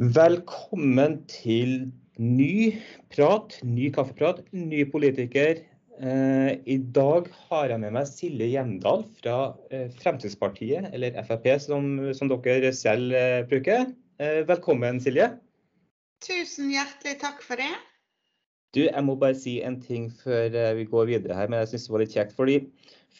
Velkommen til ny prat, ny kaffeprat, ny politiker. Eh, I dag har jeg med meg Silje Hjemdal fra eh, Fremskrittspartiet, eller Frp som, som dere selv eh, bruker. Velkommen, Silje. Tusen hjertelig takk for det. Du, Jeg må bare si en ting før vi går videre her, men jeg syns det var litt kjekt. fordi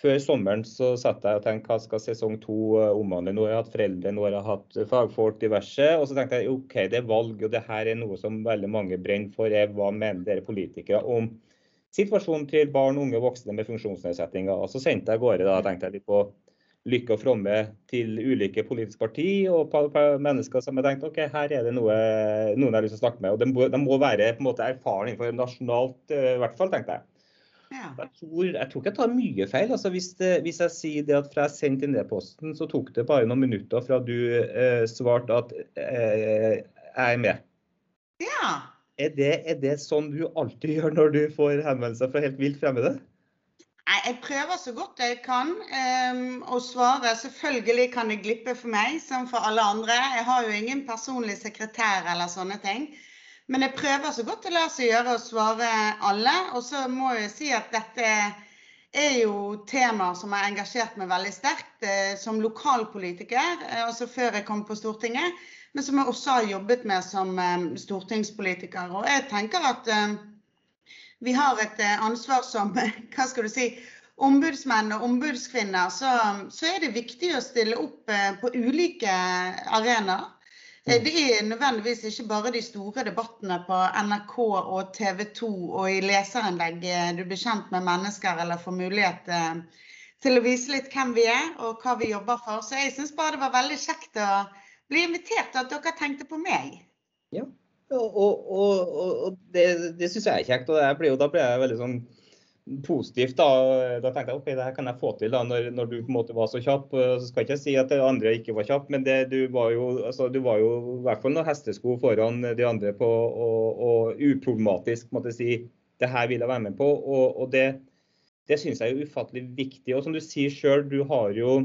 før sommeren så satt jeg og tenkte hva skal sesong to eh, omhandle. Nå har jeg hatt foreldre, nå har jeg hatt fagfolk diverse. Og så tenkte jeg OK, det er valg, og det her er noe som veldig mange brenner for. Hva mener dere politikere om situasjonen til barn, unge og voksne med funksjonsnedsettinger? Og så sendte jeg av gårde da, tenkte jeg litt på lykke og fromme til ulike politiske parti og mennesker som har tenkt ok, her er det noe, noen jeg har lyst til å snakke med. og De må, de må være på en måte erfaren innenfor nasjonalt, eh, i hvert fall, tenkte jeg. Ja. Jeg, tror, jeg, tror, ikke jeg tar mye feil. Altså, hvis, det, hvis, jeg sier det at fra jeg sendte inn e-posten, så tok det bare noen minutter fra du eh, svarte at eh, jeg er med. Ja. Er det, er det, sånn du alltid gjør når du får henvendelser fra helt vilt fremmede? Nei, Jeg prøver så godt jeg kan um, å svare. Selvfølgelig kan det glippe for meg, som for alle andre. Jeg har jo ingen personlig sekretær eller sånne ting. Men jeg prøver så godt det lar seg gjøre å svare alle. Og så må jeg si at dette er jo temaer som har engasjert meg veldig sterkt eh, som lokalpolitiker, eh, altså før jeg kom på Stortinget. Men som jeg også har jobbet med som eh, stortingspolitiker. Og jeg tenker at eh, vi har et eh, ansvar som hva skal du si, ombudsmenn og ombudskvinner. Så, så er det viktig å stille opp eh, på ulike arenaer. Eh, det er nødvendigvis ikke bare de store debattene på NRK og TV 2 og i leserinnlegg du blir kjent med mennesker eller får mulighet til å vise litt hvem vi er og hva vi jobber for. Så jeg syns bare det var veldig kjekt å bli invitert, og at dere tenkte på meg. Ja, og, og, og, det, det syns jeg er kjekt. og blir, da ble jeg veldig sånn positivt. Da Da tenkte jeg ok, det her kan jeg få til da, når, når, du på en måte var så kjapp. Så skal jeg ikke si at det andre ikke var kjapp, men det, du, var jo, altså, du var jo i hvert fall noen hestesko foran de andre på og, og uproblematisk måtte si det her vil jeg være med på. Og, og det, det syns jeg er ufattelig viktig. Og som du sier sjøl, du har jo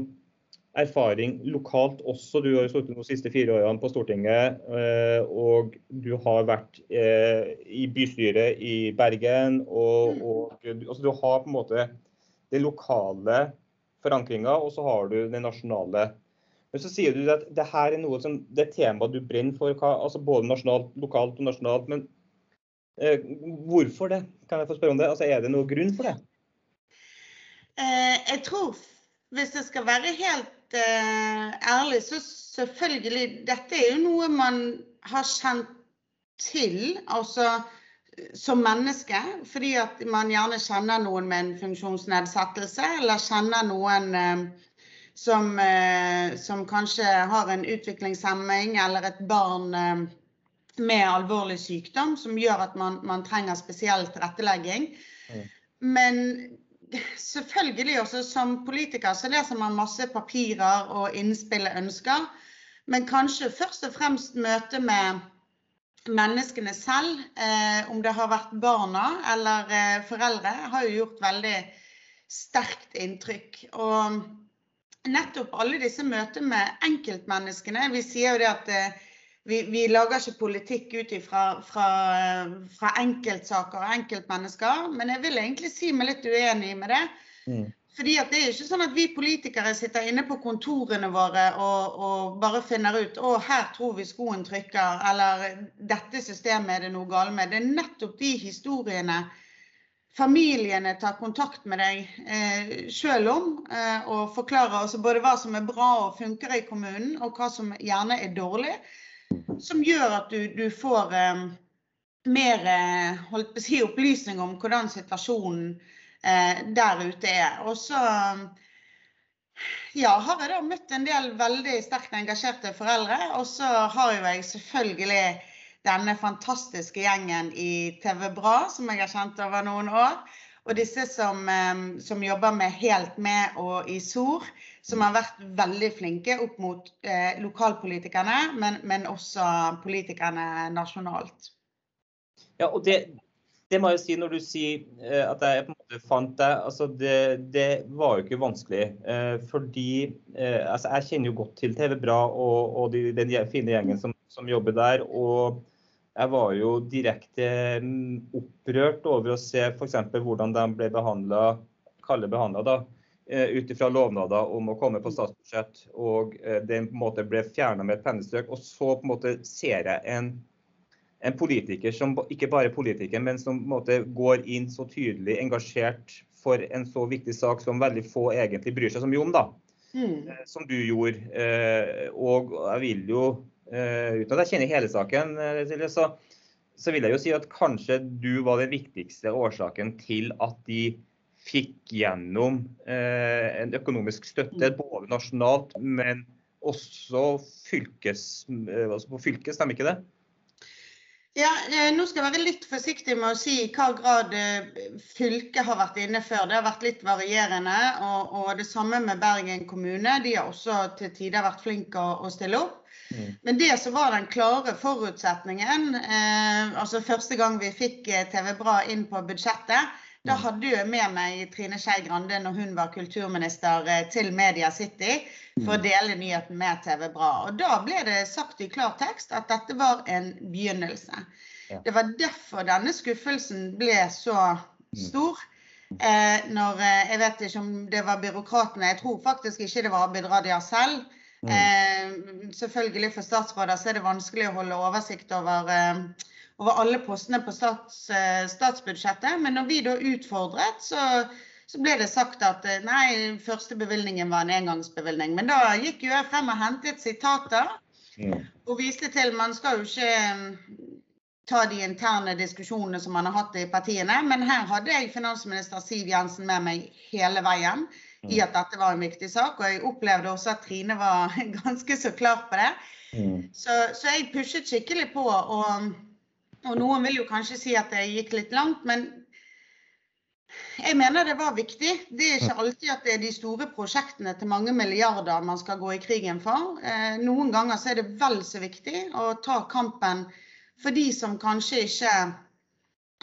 erfaring lokalt også. Du har jo sittet de siste fire årene på Stortinget, eh, og du har vært eh, i bystyret i Bergen. Og, og altså du har på en måte den lokale forankringa, og så har du den nasjonale. Men så sier du at det her er noe som, det temaet du brenner for, altså både nasjonalt, lokalt og nasjonalt. Men eh, hvorfor det? Kan jeg få spørre om det? Altså, er det noen grunn for det? Eh, jeg tror, hvis jeg skal være helt uh, ærlig, så selvfølgelig Dette er jo noe man har kjent til, altså som menneske. Fordi at man gjerne kjenner noen med en funksjonsnedsettelse, eller kjenner noen uh, som, uh, som, kanskje har en utviklingshemming, eller et barn med alvorlig sykdom som gjør at man, man trenger spesiell tilrettelegging. Mm. Men selvfølgelig også som politiker så leser man masse papirer og innspill og ønsker. Men kanskje først og fremst møte med menneskene selv, eh, om det har vært barna eller eh, foreldre, har jo gjort veldig sterkt inntrykk. Og nettopp alle disse møtene med enkeltmenneskene Vi sier jo det at eh, vi, vi, lager ikke politikk ut fra, fra, fra, enkeltsaker og enkeltmennesker. Men jeg vil egentlig si meg litt uenig med det. Mm. Fordi det er ikke sånn at vi politikere sitter inne på kontorene våre og, og, bare finner ut å her tror vi skoen trykker, eller dette systemet er det noe galt med. Det er nettopp de historiene familiene tar kontakt med deg eh, sjøl om eh, og forklarer både hva som er bra og funker i kommunen, og hva som gjerne er dårlig som gjør at du, du får eh, mer eh, si, opplysning om hvordan situasjonen eh, der ute er. Og så ja, har jeg da møtt en del veldig sterkt engasjerte foreldre. Og så har jo jeg selvfølgelig denne fantastiske gjengen i TV Bra, som jeg har kjent over noen år. Og disse som, eh, som jobber med Helt med og i SOR, som har vært veldig flinke opp mot eh, lokalpolitikerne, men, men, også politikerne nasjonalt. Ja, og det, det, må jeg si når du sier eh, at jeg på en måte fant deg. altså det, det var jo ikke vanskelig. Eh, fordi eh, altså jeg kjenner jo godt til TV Bra og, og de, den fine gjengen som, som, jobber der. Og jeg var jo direkte mm, opprørt over å se f.eks. hvordan de ble behandla, kalle behandla, da. Eh, ut ifra lovnader om å komme på statsbudsjett, og eh, den på en måte ble fjerna med et pennestrøk. Og så på en måte ser jeg en en politiker som ikke bare er politiker, men som måte, går inn så tydelig engasjert for en så viktig sak som veldig få egentlig bryr seg så mye om, da. Mm. Eh, som du gjorde. Og jeg vil jo, uten at jeg kjenner hele saken, så, så, vil jeg jo si at kanskje du var den viktigste årsaken til at de fikk gjennom en økonomisk støtte, mm. både nasjonalt, men også fylkes, altså på fylket, stemmer ikke det? Ja, eh, Nå skal jeg være litt forsiktig med å si i hva grad eh, fylket har vært inne før. Det har vært litt varierende. Og, og det samme med Bergen kommune. De har også til tider vært flinke å, å stille opp. Mm. Men det som var den klare forutsetningen, eh, altså første gang vi fikk eh, TV Bra inn på budsjettet, da mm. hadde jeg med meg Trine Skei Grande når hun var kulturminister til Media City for å mm. dele nyheten med TV Bra. Og Da ble det sagt i klar tekst at dette var en begynnelse. Ja. Det var derfor denne skuffelsen ble så mm. stor. Eh, når, jeg vet ikke om det var byråkratene, jeg tror faktisk ikke det var Abid Radia selv. Eh, selvfølgelig For statsråder så er det vanskelig å holde oversikt over eh, over alle postene på stats, eh, statsbudsjettet. Men når vi da utfordret, så, så, ble det sagt at eh, nei, første bevilgningen var en engangsbevilgning. Men da gikk jo jeg frem og hentet sitater mm. og viste til Man skal jo ikke mm, ta de interne diskusjonene som man har hatt i partiene. Men her hadde jeg finansminister Siv Jensen med meg hele veien i mm. at dette var en viktig sak. Og jeg opplevde også at Trine var ganske så klar på det. Mm. Så, så, jeg pushet skikkelig på. og og noen vil jo kanskje si at det gikk litt langt, men jeg mener det var viktig. Det er ikke alltid at det er de store prosjektene til mange milliarder man skal gå i krigen for. Eh, noen ganger så er det vel så viktig å ta kampen for de som kanskje ikke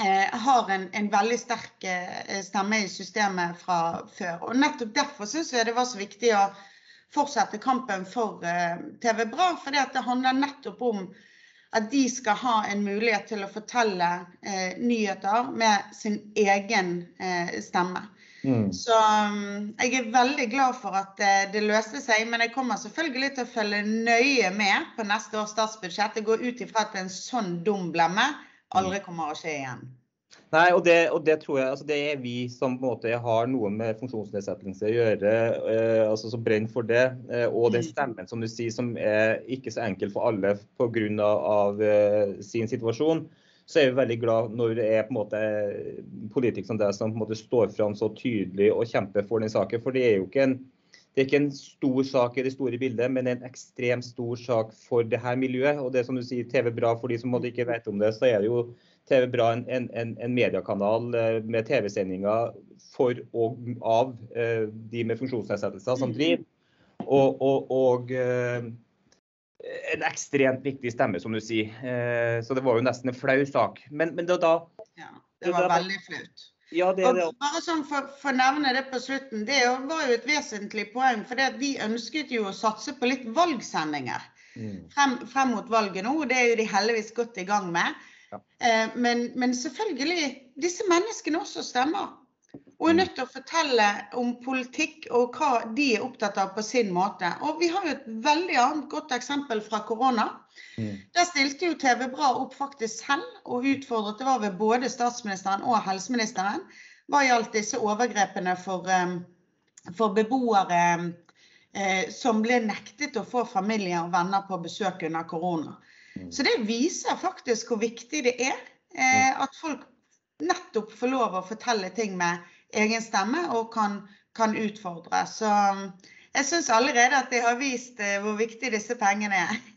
eh, har en, en, veldig sterk eh, stemme i systemet fra før. Og nettopp derfor syns jeg det var så viktig å fortsette kampen for TV Bra. For det handler nettopp om at de skal ha en mulighet til å fortelle eh, nyheter med sin egen eh, stemme. Mm. Så um, jeg er veldig glad for at eh, det løste seg, men jeg kommer selvfølgelig til å følge nøye med på neste års statsbudsjett. Jeg går ut ifra at en sånn dum blemme aldri mm. kommer å skje igjen. Nei, og det, og det, tror jeg altså det er vi som på en måte har noe med funksjonsnedsettelse å gjøre, eh, altså som brenner for det. Eh, og den mm. stemmen som du sier, som er ikke så enkel for alle pga. Eh, sin situasjon. Så er vi veldig glad når det er på en måte politikere som deg som på en måte står fram så tydelig og kjemper for den saken. For det er jo ikke en, det er ikke en stor sak i det store bildet, men en ekstremt stor sak for det her miljøet. Og det som du sier, TV Bra, for de som ikke vet om det, så er det jo TV Bra en, en, en mediekanal eh, med TV-sendinger for og av eh, de med funksjonsnedsettelser som mm. driver. Og, og, og eh, en ekstremt viktig stemme, som du sier. Så det var jo nesten en flau sak. Men, men det, da Ja, det var veldig flaut. Ja, det, det. bare sånn for, å nevne det på slutten, det var jo et vesentlig poeng. For vi ønsket jo å satse på litt valgsendinger mm. frem, frem, mot valget nå. og Det er jo de heldigvis godt i gang med. Eh, men, men, selvfølgelig, disse menneskene også stemmer. Og er mm. nødt til å fortelle om politikk og hva de er opptatt av på sin måte. Og vi har jo et veldig annet godt eksempel fra korona. Mm. Der stilte jo TV Bra opp faktisk selv og utfordret. Det var ved både statsministeren og helseministeren hva gjaldt disse overgrepene for, eh, for beboere eh, som ble nektet å få familie og venner på besøk under korona. Mm. Så det viser faktisk hvor viktig det er eh, mm. at folk nettopp får lov å fortelle ting med egen stemme og kan, kan utfordre. Så mm, jeg syns allerede at det har vist eh, hvor viktig disse pengene er.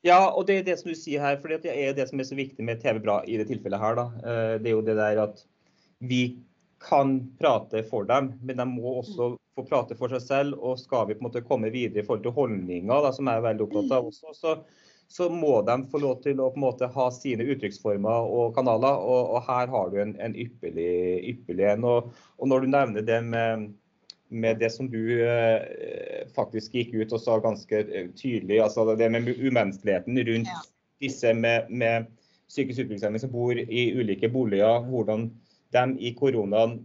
Ja, og det er det som du sier her, for det er det som er så viktig med TV Bra i det tilfellet her. Da. Eh, det er jo det der at vi kan prate for dem, men de må også få prate for seg selv. Og skal vi på en måte komme videre i forhold til holdninger, da, som jeg er veldig opptatt av også, så så må de få lov til å på en måte ha sine uttrykksformer og kanaler. Og, og her har du en, en ypperlig, ypperlig en. Og, og, når du nevner det med, med det som du eh, faktisk gikk ut og sa ganske eh, tydelig, altså det med umenneskeligheten rundt ja. disse med, med psykisk utviklingshemmede som bor i ulike boliger, hvordan de i koronaen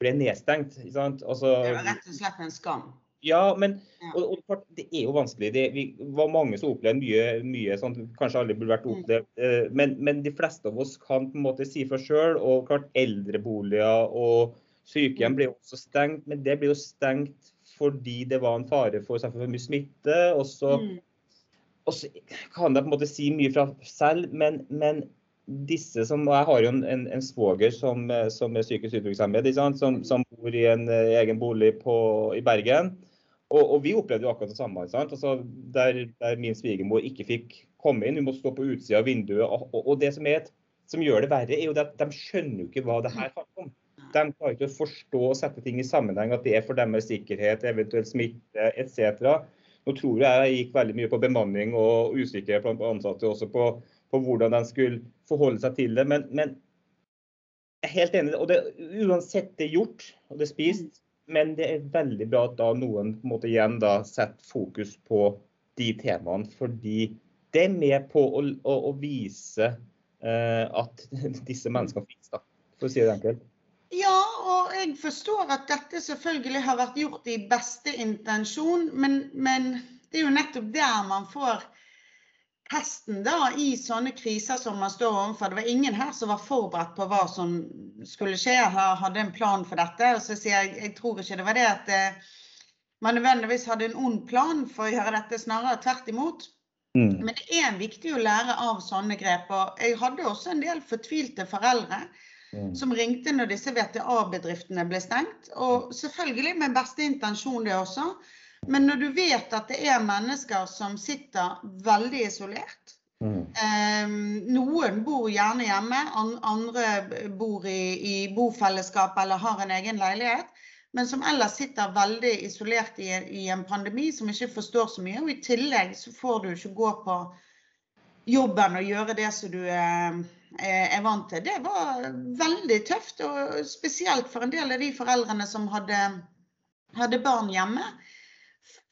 ble nedstengt. Altså, det var rett og slett en skam. Ja, men og, og, det er jo vanskelig. Det vi var mange som opplevde mye, mye sånn, kanskje alle burde vært mm. opplevd. Eh, men, men, de fleste av oss kan på en måte si for sjøl. Og klart eldreboliger og sykehjem blir ble også stengt. Men det ble jo stengt fordi det var en fare for, for mye smitte. Og så, mm. og så kan jeg på en måte si mye fra selv, men, men disse som, Jeg har jo en, en, en svoger som, som, er psykisk utviklingshemmet, som, som, bor i en eh, egen bolig på, i Bergen. Og, og, vi opplevde jo akkurat det samme. Altså, der, der, min svigermor ikke fikk komme inn, hun måtte stå på utsida av vinduet. Og, og, det som, et, som, gjør det verre, er jo at de skjønner jo ikke hva det her handler om. De klarer ikke å forstå og sette ting i sammenheng, at det er for deres sikkerhet, eventuell smitte etc. Nå tror jeg jeg gikk veldig mye på bemanning og usikkerhet blant ansatte også på, på, hvordan de skulle forholde seg til det. Men, men jeg er helt enig. og det, Uansett det er gjort og det er spist, men det er veldig bra at da noen på en måte igjen da setter fokus på de temaene. Fordi det er med på å, å, å vise eh, at disse menneskene finnes, da, for å si det enkelt. Ja, og jeg forstår at dette selvfølgelig har vært gjort i beste intensjon, men, men det er jo nettopp der man får hesten da i sånne kriser som man står overfor. Det var ingen her som var forberedt på hva som skulle skje, hadde en plan for dette. Og så sier jeg jeg tror ikke det var det at eh, man nødvendigvis hadde en ond plan for å gjøre dette, snarere tvert imot. Mm. Men det er viktig å lære av sånne grep. Og jeg hadde også en del fortvilte foreldre mm. som ringte når disse VTA-bedriftene ble stengt. Og selvfølgelig med beste intensjon, det også. Men når du vet at det er mennesker som sitter veldig isolert mm. eh, Noen bor gjerne hjemme, andre bor i, i, bofellesskap eller har en egen leilighet. Men som ellers sitter veldig isolert i, i en pandemi, som ikke forstår så mye. Og i tillegg så får du ikke gå på jobben og gjøre det som du er, er vant til. Det var veldig tøft, og spesielt for en del av de foreldrene som hadde, hadde barn hjemme.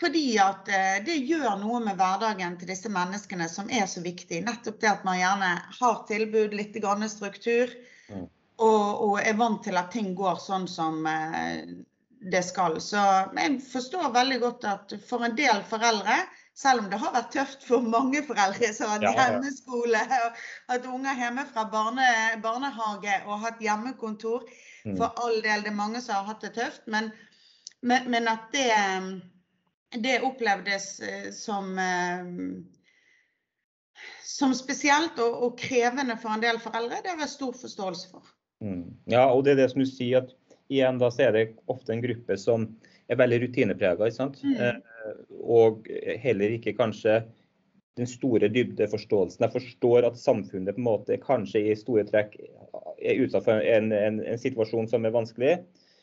Fordi at eh, det gjør noe med hverdagen til disse menneskene som er så viktig. Nettopp det at man gjerne har tilbud, litt struktur, mm. og, og, er vant til at ting går sånn som eh, det skal. Så jeg forstår veldig godt at for en del foreldre, selv om det har vært tøft for mange foreldre som har hatt hjemmeskole, og hatt unger hjemme fra barne, barnehage og hatt hjemmekontor mm. For all del, det er mange som har hatt det tøft. Men, men, men at det det opplevdes eh, som eh, som spesielt og, og, krevende for en del foreldre. Det har jeg stor forståelse for. Mm. Ja, og det er det som du sier, at igjen da så er det ofte en gruppe som er veldig rutineprega. Mm. Eh, og heller ikke kanskje den store dybdeforståelsen. Jeg forstår at samfunnet på en måte kanskje i store trekk er utsatt for en, en, en situasjon som er vanskelig.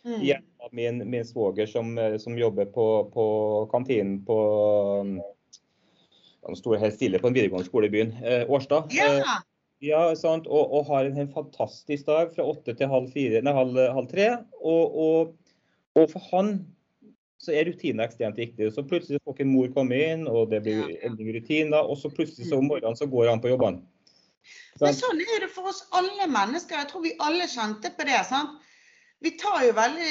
Mm. Igjen min, min svoger som, eh, som, jobber på, på kantinen på Han um, sto helt stille på en videregående skole i byen, eh, Årstad. Ja. Eh, ja? Og, og, har en, en, fantastisk dag fra åtte til halv, fire, nei, halv, halv tre. Og, og, og, for han så er rutiner ekstremt viktig. Så plutselig får ikke mor komme inn, og det blir i rutiner. Og så plutselig så om morgenen så går han på jobbene. Men sånn er det for oss alle mennesker. Jeg tror vi alle kjente på det. sant? Vi tar jo veldig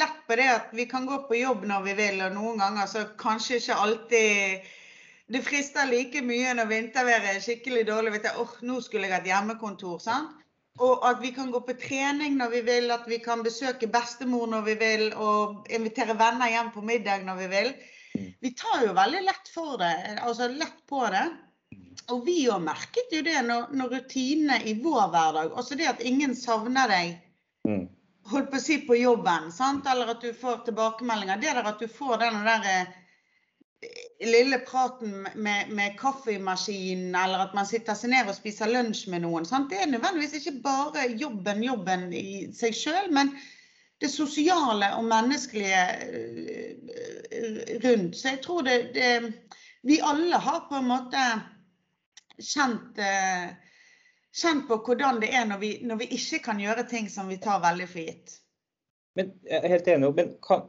lett på det at vi kan gå på jobb når vi vil, og noen ganger så kanskje ikke alltid det frister like mye når vinterværet er skikkelig dårlig. Vet jeg, oh, nå skulle jeg hatt hjemmekontor. sant? Og at vi kan gå på trening når vi vil, at vi kan besøke bestemor når vi vil, og invitere venner hjem på middag når vi vil. Vi tar jo veldig lett for det, altså lett på det. Og vi òg merket jo det når, når rutinene i vår hverdag, altså det at ingen savner deg mm holdt på å si på jobben, sant? eller at du får tilbakemeldinger. Det der at du får den der eh, lille praten med, med kaffemaskinen, eller at man sitter seg ned og spiser lunsj med noen. Sant? Det er nødvendigvis ikke bare jobben, jobben i seg sjøl, men det sosiale og menneskelige eh, rundt. Så jeg tror det, det Vi alle har på en måte kjent, eh, kjent på hvordan det er når vi, når vi ikke kan gjøre ting som vi tar veldig for gitt. Men jeg er helt enig. men kan,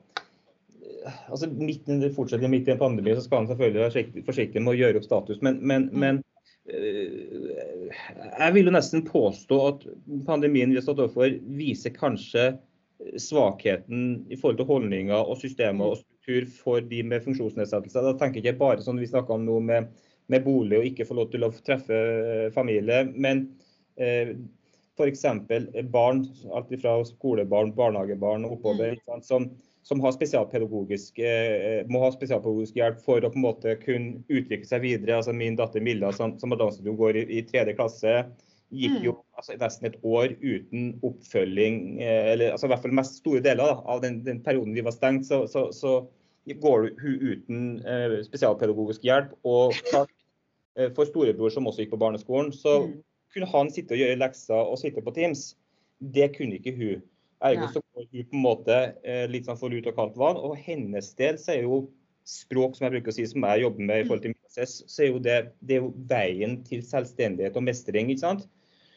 altså midt, fortsetter midt i en pandemi, så skal man selvfølgelig være forsiktig med å gjøre opp status. Men, men, mm. men øh, jeg vil jo nesten påstå at pandemien vi har stått overfor, viser kanskje svakheten i forhold til holdninger og systemer og struktur for de med funksjonsnedsettelser. Da tenker jeg ikke bare sånn vi snakka om noe med, med, bolig og ikke få lov til å treffe øh, familie. men eh, F.eks. barn, alt fra skolebarn, barnehagebarn og oppover, mm. som, som spesialpedagogisk, eh, må ha spesialpedagogisk hjelp for å på en måte kunne utvikle seg videre. Altså Min datter Milla, som, som har danset går i, i tredje klasse, gikk jo mm. altså, nesten et år uten oppfølging. Eh, eller altså, i hvert fall mest store deler da, av den, den, perioden vi var stengt, så, så, så går hun uten eh, spesialpedagogisk hjelp. Og klart, eh, for storebror som også gikk på barneskolen, så mm. kunne han sitte og gjøre lekser og sitte på Teams. Det kunne ikke hun. Ergo så går hun på en måte eh, litt sånn for lut og kaldt vann. Og hennes del så er jo språk, som jeg bruker å si, som jeg jobber med i forhold til MSS, så er jo det, det er jo veien til selvstendighet og mestring. ikke sant?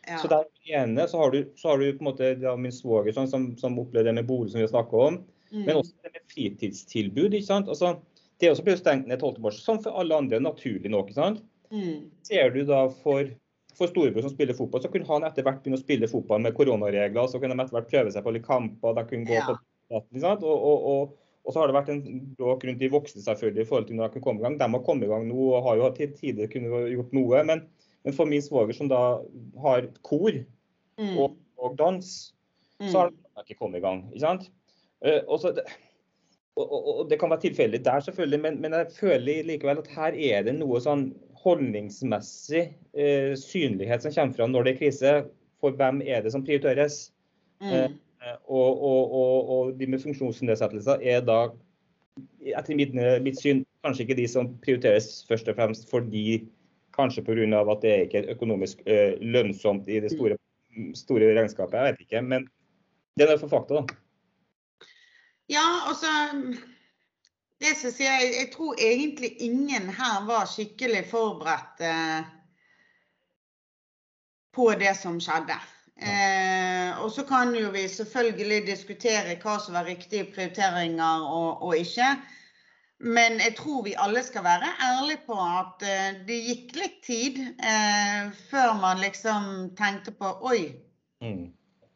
Ja. Så der ene så har, du, så har du på en måte min svoger sånn, som, som opplever det med bolig som vi har snakka om. Mm. Men også det med fritidstilbud. ikke sant? Altså, det er også blitt stengt ned 12. mars, som for alle andre naturlig nok. ikke sant? Mm. Ser du da for for storebror som spiller fotball, så kunne han etter hvert begynne å spille fotball med koronaregler. Så kunne de etter hvert prøve seg på litt kamper. de kunne gå ja. på og, og, og, og, så har det vært en bråk rundt de voksne selvfølgelig i forhold til når de kan komme i gang. De har kommet i gang nå og har jo til tider kunnet gjort noe. Men, men for min svoger som da har kor mm. og, dans, mm. så har de ikke kommet i gang. ikke sant? Uh, og, så, og, Det kan være tilfeldig der, selvfølgelig, men, men jeg føler likevel at her er det noe sånn holdningsmessig eh, synlighet som kommer fram når det er krise. For hvem er det som prioriteres? Mm. Eh, og, og, og, og, de med funksjonsnedsettelser er da, etter mitt, mitt, syn, kanskje ikke de som prioriteres først og fremst fordi kanskje pga. at det er ikke er økonomisk eh, lønnsomt i det store, store regnskapet. Jeg vet ikke, men det er for fakta, da. Ja, altså det som sier jeg, jeg tror egentlig ingen her var skikkelig forberedt eh, på det som skjedde. Eh, og så kan jo vi selvfølgelig diskutere hva som var riktige prioriteringer og, og ikke. Men jeg tror vi alle skal være ærlige på at eh, det gikk litt tid eh, før man liksom tenkte på Oi, mm.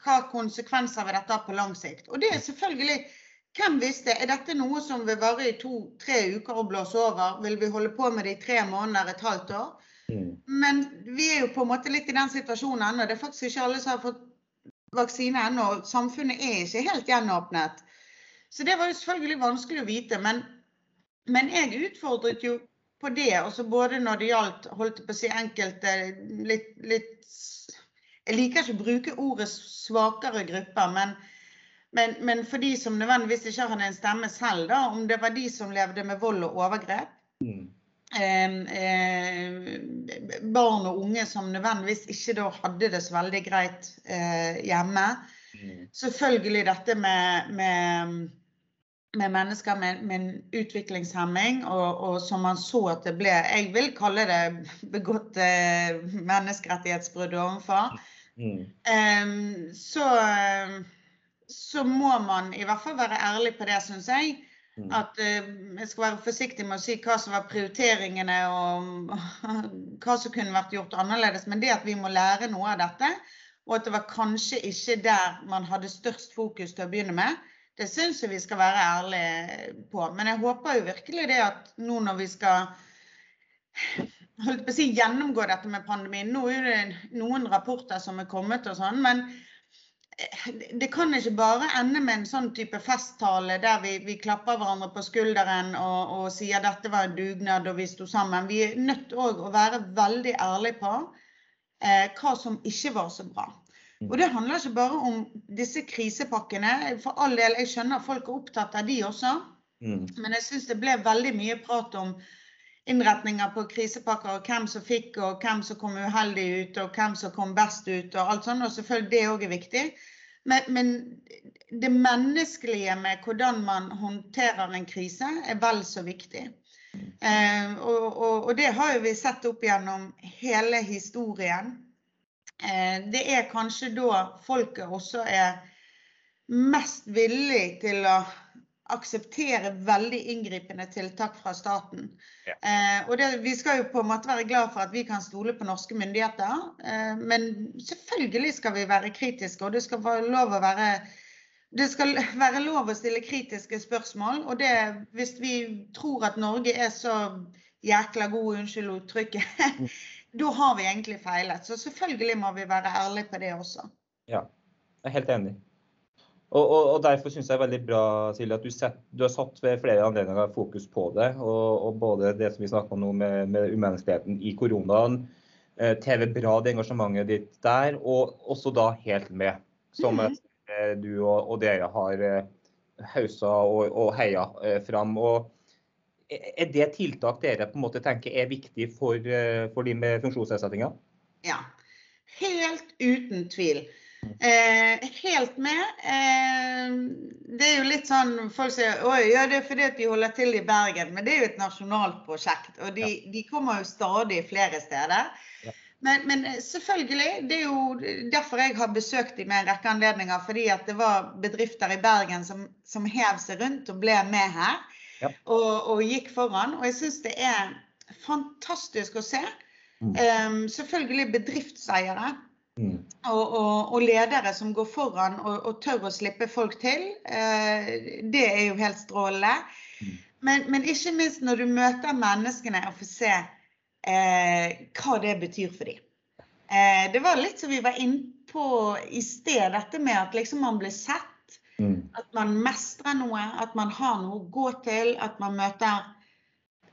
hva konsekvenser vil dette ha på lang sikt? Og det er selvfølgelig hvem visste? Er dette noe som vil vare i to-tre uker og blåse over? Vil vi holde på med det i tre måneder, et halvt år? Mm. Men vi er jo på en måte litt i den situasjonen ennå. Det er faktisk ikke alle som har fått vaksine ennå. Samfunnet er ikke helt gjenåpnet. Så det var jo selvfølgelig vanskelig å vite. Men, men jeg utfordret jo på det, også både når det gjaldt holdt på å si enkelte litt, litt Jeg liker ikke å bruke ordet svakere grupper, men men, men, for de som nødvendigvis ikke hadde en stemme selv, da, om det var de som levde med vold og overgrep. Mm. Eh, eh, barn og unge som nødvendigvis ikke da hadde det så veldig greit eh, hjemme. Mm. Selvfølgelig dette med, med, med mennesker med, med utviklingshemming, og, og, som man så at det ble Jeg vil kalle det begått eh, menneskerettighetsbrudd overfor. Mm. Så så må man i hvert fall være ærlig på det, syns jeg. Mm. At uh, jeg skal være forsiktig med å si hva som var prioriteringene og hva som kunne vært gjort annerledes. Men det at vi må lære noe av dette, og at det var kanskje ikke der man hadde størst fokus til å begynne med, det syns jeg vi skal være ærlige på. Men jeg håper jo virkelig det at nå når vi skal holdt på å si, gjennomgå dette med pandemien Nå er det noen rapporter som er kommet og sånn, men det kan ikke bare ende med en sånn type festtale der vi, vi klapper hverandre på skulderen og, og, sier dette var en dugnad og vi sto sammen. Vi er nødt til å være veldig ærlige på eh, hva som ikke var så bra. Mm. Og det handler ikke bare om disse krisepakkene. For all del, jeg skjønner folk er opptatt av de også. Mm. Men jeg syns det ble veldig mye prat om innretninger på krisepakker, og hvem som fikk, og hvem som kom uheldig ut, og hvem som kom best ut, og alt sånt. Og selvfølgelig det òg er viktig. Men, men, det menneskelige med hvordan man håndterer en krise, er vel så viktig. Eh, og, og, og, det har jo vi sett opp gjennom hele historien. Eh, det er kanskje da folket også er mest villig til å akseptere veldig inngripende tiltak fra staten. Ja. Eh, og det, Vi skal jo på en måte være glad for at vi kan stole på norske myndigheter. Eh, men selvfølgelig skal vi være kritiske, og det skal være lov å være det skal være lov å stille kritiske spørsmål. Og det, hvis vi tror at Norge er så jækla god, unnskyld uttrykket, mm. da har vi egentlig feilet. Så selvfølgelig må vi være ærlige på det også. Ja, jeg er helt enig. Og, og, og Derfor synes jeg det er veldig bra Silje, at du, set, du, har satt ved flere anledninger fokus på det. Og, og både det som vi snakker om nå med, med umenneskeligheten i koronaen, eh, TV Bra, det engasjementet ditt der, og også da Helt med. Som mm -hmm. du og, dere har eh, hausa og, heia eh, fram. Og er det tiltak dere på en måte tenker er viktig for, for de med funksjonsnedsettinger? Ja, helt uten tvil. Eh, helt med. Eh, det er jo litt sånn Folk sier oi, ja, det er fordi at de holder til i Bergen. Men det er jo et nasjonalt prosjekt. Og de, ja. de kommer jo stadig flere steder. Ja. Men, men, eh, selvfølgelig, det er jo derfor jeg har besøkt dem med en rekke anledninger. Fordi at det var bedrifter i Bergen som, som hev seg rundt og ble med her. Ja. Og, og, gikk foran. Og jeg syns det er fantastisk å se. Mm. Eh, selvfølgelig bedriftseiere Mm. Og, og, og, ledere som går foran og, og, tør å slippe folk til. Eh, det er jo helt strålende. Mm. Men, men, ikke minst når du møter menneskene og får se eh, hva det betyr for dem. Eh, det var litt som vi var inne på i sted, dette med at liksom man blir sett. Mm. At man mestrer noe, at man har noe å gå til, at man møter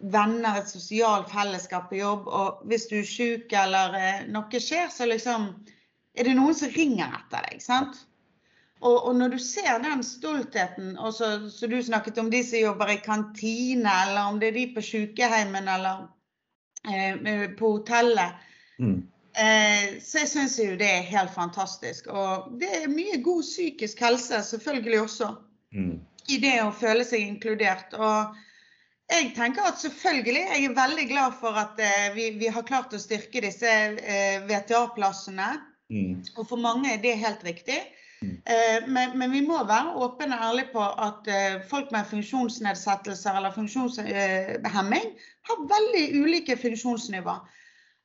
venner, et sosialt fellesskap på jobb. Og hvis du er syk eller eh, noe skjer, så liksom er det noen som ringer etter deg. sant? Og, og når du ser den stoltheten, og så, så, du snakket om de som jobber i kantine, eller om det er de på sykehjemmen eller eh, på hotellet, mm. eh, så jeg syns jo det er helt fantastisk. Og det er mye god psykisk helse selvfølgelig også mm. i det å føle seg inkludert. og jeg tenker at selvfølgelig, jeg er veldig glad for at eh, vi, vi, har klart å styrke disse eh, VTA-plassene. Mm. Og for mange er det helt riktig. Mm. Eh, men, men, vi må være åpne og ærlige på at folk med funksjonsnedsettelser eller funksjonshemming har veldig ulike funksjonsnivå.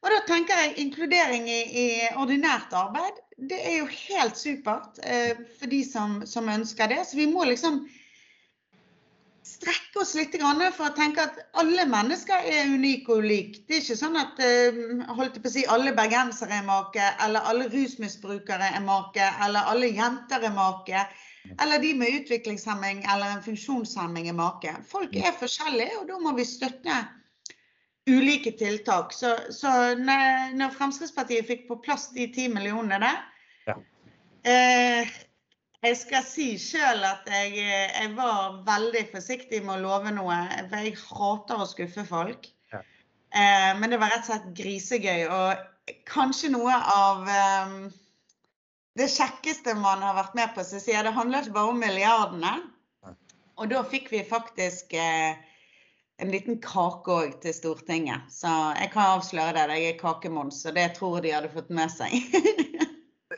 Og da tenker jeg inkludering i, i ordinært arbeid, det er jo helt supert for de som, som ønsker det. Så vi må liksom strekke oss litt for å tenke at alle mennesker er unike og ulike. Det er ikke sånn at eh, holdt på å si, alle bergensere er make, eller alle rusmisbrukere er make, eller alle jenter er make. Eller de med utviklingshemming eller en funksjonshemming er make. Folk er forskjellige, og da må vi støtte ulike tiltak. Så, så når Fremskrittspartiet fikk på plass de ti millionene der, ja. eh, jeg skal si sjøl at jeg, jeg, var veldig forsiktig med å love noe. For jeg hater å skuffe folk. Ja. Eh, men det var rett og slett grisegøy. Og kanskje noe av eh, det kjekkeste man har vært med på. Så sier det handler ikke bare om milliardene. Og da fikk vi faktisk eh, en liten kake òg til Stortinget. Så jeg kan avsløre det. Jeg er kakemons, og det tror jeg de hadde fått med seg.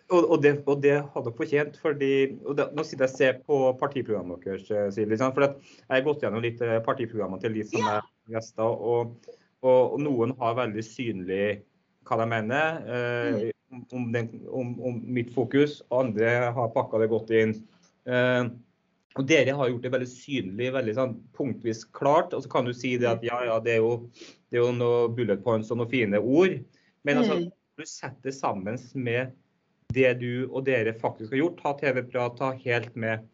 Og, og, det, og, det, har dere fortjent. fordi, og det, Nå sitter jeg og ser på partiprogrammet deres. Eh, Silje, for Jeg har gått gjennom litt eh, partiprogrammene til de som er gjester. Og, og, noen har veldig synlig hva de mener eh, mm. om, den, om, om, mitt fokus. Andre har pakka det godt inn. Eh, og Dere har gjort det veldig synlig, veldig sånn punktvis klart. Og så kan du si det at ja, ja, det er jo, det er jo noen bullet points og noen fine ord. Men altså, mm. du setter sammen med det du og dere faktisk har gjort, ha TV-prat, ta helt med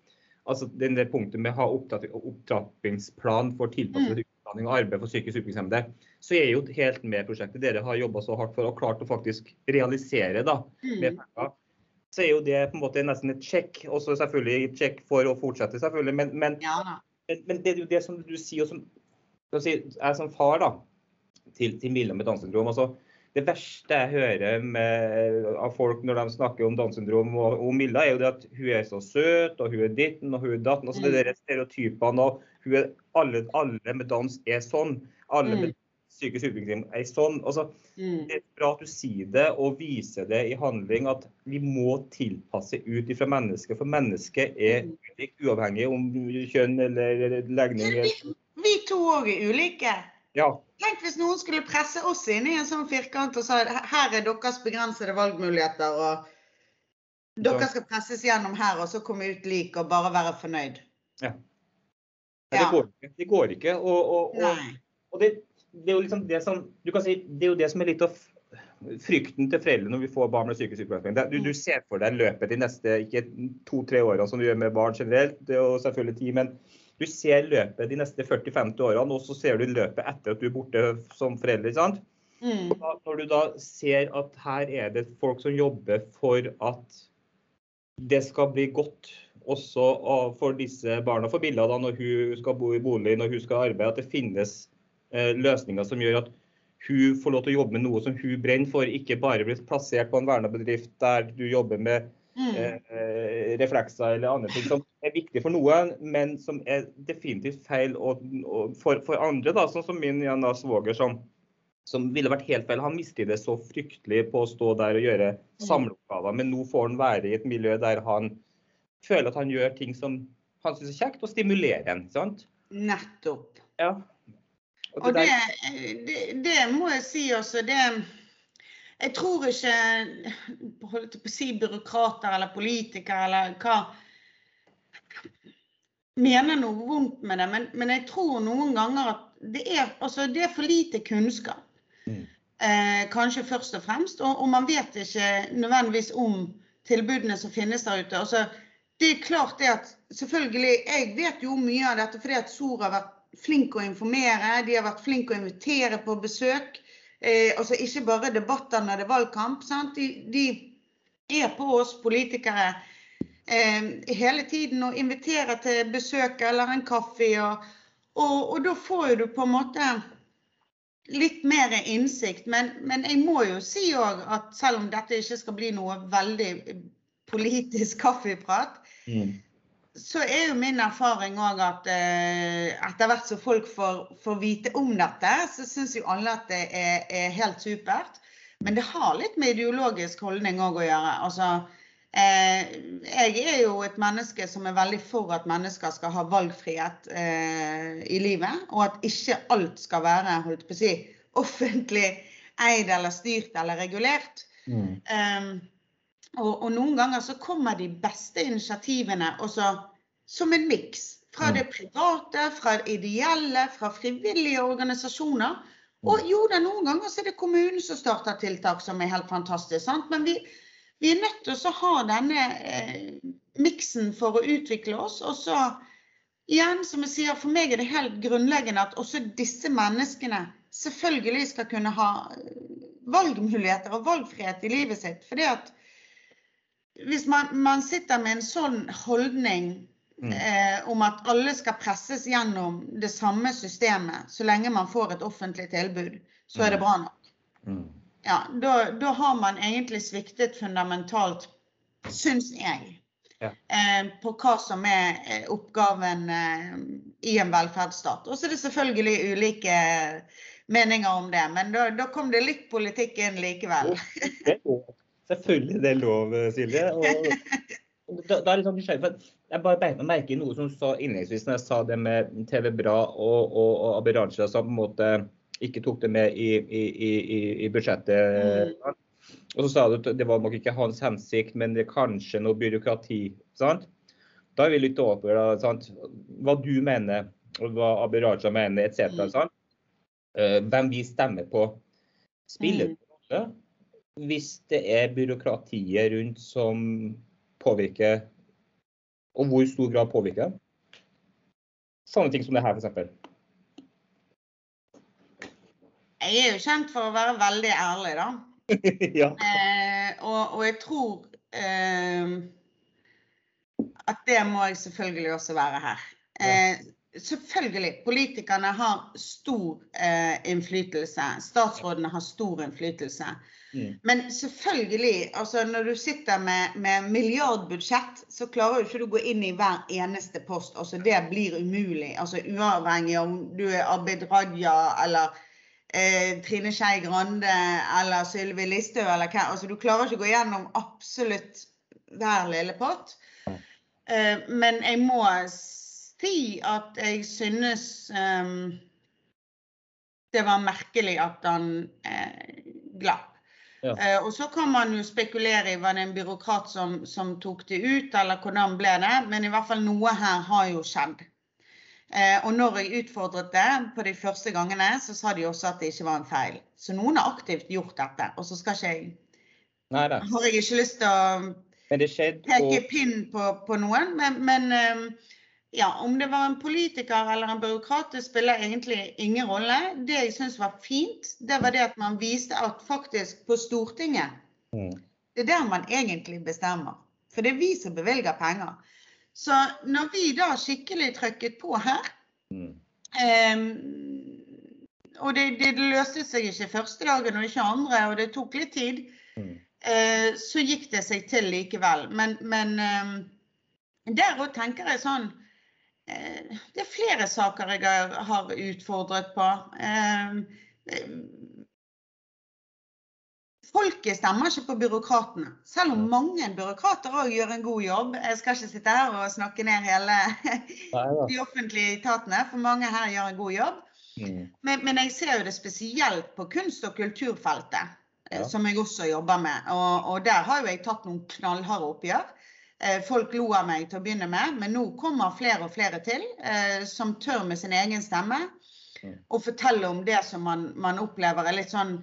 altså den der punktet med å ha opptrappingsplan for tilpasset mm. utdanning og arbeid for psykisk utviklingshemmede, så er jo helt med prosjektet dere har jobba så hardt for og klart å faktisk realisere da, med mm. penger. Så er jo det på en måte nesten et sjekk. Også selvfølgelig et sjekk for å fortsette, selvfølgelig. Men, men, ja, men, men det er jo det som du sier, og som si, jeg som far da, til, til Mille med Downs syndrom altså, det verste jeg hører med, av folk når de snakker om Downs syndrom og og Milla, er jo det at hun er så søt, og hun er ditten og hun er datten. altså Det der stereotypene og hun er, alle, alle med dans er sånn. Alle med psykisk utvikling er sånn. altså Det er bra at du sier det og viser det i handling at vi må tilpasse ut ifra mennesket. For mennesket er ulikt, uavhengig om kjønn eller legning. Vi, vi to òg er ulike. Ja. Tenk hvis noen skulle presse oss inn i en sånn firkant og sa her er deres begrensede valgmuligheter, og dere skal presses gjennom her, og så komme ut lik og bare være fornøyd. Ja. ja. det, går ikke. det går ikke. Og, og, og, og det, det, er jo liksom det som du kan si, det er jo det som er litt av frykten til foreldre når vi får barn med psykisk utvikling. Du, du, ser for deg løpet de neste to-tre årene som du gjør med barn generelt, det er jo selvfølgelig ti, men du ser løpet de neste 40-50 årene, og så ser du løpet etter at du er borte som forelder. sant? Mm. Når du da ser at her er det folk som jobber for at det skal bli godt også for disse barna, for Billa da, når hun skal bo i bolig, når hun skal arbeide, at det finnes eh, løsninger som gjør at hun får lov til å jobbe med noe som hun brenner for, ikke bare blir plassert på en vernebedrift der du jobber med Mm. Eh, reflekser eller andre ting som er viktig for noen, men som er definitivt feil og, og for, for, andre. da, Sånn som min Jan svoger, som, som, ville vært helt feil. Han mistet det så fryktelig på å stå der og gjøre mm. samleoppgaver, men nå får han være i et miljø der han føler at han gjør ting som han syns er kjekt, og stimulerer en. sant? Nettopp. Ja. Og, det, og det, det, det, må jeg si også. det jeg tror ikke holdt på å si byråkrater eller politikere eller hva mener noe vondt med det, men, men jeg tror noen ganger at det er, altså, det er for lite kunnskap. Mm. Eh, kanskje først og fremst. Og, og, man vet ikke nødvendigvis om tilbudene som finnes der ute. Altså, det er klart det at selvfølgelig, Jeg vet jo mye av dette fordi at SOR har vært flink å informere. De har vært flinke å invitere på besøk. Eh, altså ikke bare debatter når det er valgkamp. De, de, er på oss politikere eh, hele tiden og inviterer til besøk eller en kaffe. Og, og, og da får du på en måte litt mer innsikt. Men, men jeg må jo si òg at selv om dette ikke skal bli noe veldig politisk kaffeprat, mm så er jo min erfaring òg at eh, etter hvert som folk får, får, vite om dette, så syns jo alle at det er, er, helt supert. Men det har litt med ideologisk holdning òg å gjøre. Altså, eh, jeg er jo et menneske som er veldig for at mennesker skal ha valgfrihet eh, i livet. Og at ikke alt skal være holdt på å si, offentlig eid eller styrt eller regulert. Mm. Um, og, og, noen ganger så kommer de beste initiativene også som en miks. Fra mm. det private, fra det ideelle, fra frivillige organisasjoner. Mm. Og jo da, noen ganger så er det kommunen som starter tiltak som er helt fantastisk. Sant? Men vi, vi, er nødt til å ha denne eh, miksen for å utvikle oss. Og så igjen, som jeg sier, for meg er det helt grunnleggende at også disse menneskene selvfølgelig skal kunne ha eh, valgmuligheter og valgfrihet i livet sitt. Fordi at hvis man, man sitter med en sånn holdning mm. eh, om at alle skal presses gjennom det samme systemet så lenge man får et offentlig tilbud, så er det mm. bra nok. Mm. Ja, da, da, har man egentlig sviktet fundamentalt, syns jeg, ja. eh, på hva som er eh, oppgaven eh, i en velferdsstat. Og så er det selvfølgelig ulike meninger om det, men da, da kom det litt politikk inn likevel. Selvfølgelig det er lov, Silje. Og da, da er det nysgjerrig, Jeg bare beit meg merke i noe som sa innledningsvis når jeg sa det med TV Bra og, og, og Abid Raja som på en måte ikke tok det med i, i, i, i budsjettet. Mm. Og så sa du at det var nok ikke hans hensikt, men det er kanskje noe byråkrati. sant? Da er vi litt over da, sant? hva du mener, og hva Abid Raja mener, etc. Mm. Uh, hvem vi stemmer på. Spiller det mm. rolle hvis det er byråkratiet rundt som påvirker, og hvor stor grad påvirker Sånne ting som det her, f.eks. Jeg er jo kjent for å være veldig ærlig, da. ja. eh, og, og, jeg tror eh, at det må jeg selvfølgelig også være her. Eh, selvfølgelig, politikerne har stor eh, innflytelse. Statsrådene har stor innflytelse. Mm. Men selvfølgelig, altså når du sitter med, med, milliardbudsjett, så klarer du ikke å gå inn i hver eneste post. Altså Det blir umulig. altså Uavhengig om du er Abid Raja eller eh, Trine Skei Grande eller Sylvi Listhaug eller hva. Altså, du klarer ikke å gå gjennom absolutt hver lille pott. Eh, men jeg må si at jeg synes um, det var merkelig at han eh, glapp. Ja. Eh, og så kan man jo spekulere i var det en byråkrat som, som, tok det ut, eller hvordan ble det. Men i hvert fall noe her har jo skjedd. Eh, og når jeg utfordret det på de første gangene, så sa de også at det ikke var en feil. Så noen har aktivt gjort dette. Og så skal ikke jeg Neida. Har jeg ikke lyst til å peke pinn på, på noen, men, men um, ja, om det var en politiker eller en byråkrat, det spiller egentlig ingen rolle. Det jeg syns var fint, det var det at man viste at faktisk på Stortinget mm. Det er der man egentlig bestemmer. For det er vi som bevilger penger. Så når vi da skikkelig trykket på her mm. um, Og det, det, løste seg ikke første dagen og ikke andre, og det tok litt tid. Mm. Uh, så gikk det seg til likevel. Men, men um, der òg tenker jeg sånn Eh, det er flere saker jeg har utfordret på. Eh, folket stemmer ikke på byråkratene, selv om mange byråkrater òg gjør en god jobb. Jeg skal ikke sitte her og snakke ned hele de offentlige etatene, for mange her gjør en god jobb. Mm. Men, men, jeg ser jo det spesielt på kunst- og kulturfeltet, eh, som jeg også jobber med. Og, og der har jo jeg tatt noen knallharde oppgjør. Eh, folk lo av meg til å begynne med, men nå kommer flere og flere til eh, som tør med sin egen stemme å fortelle om det som man, man opplever er litt sånn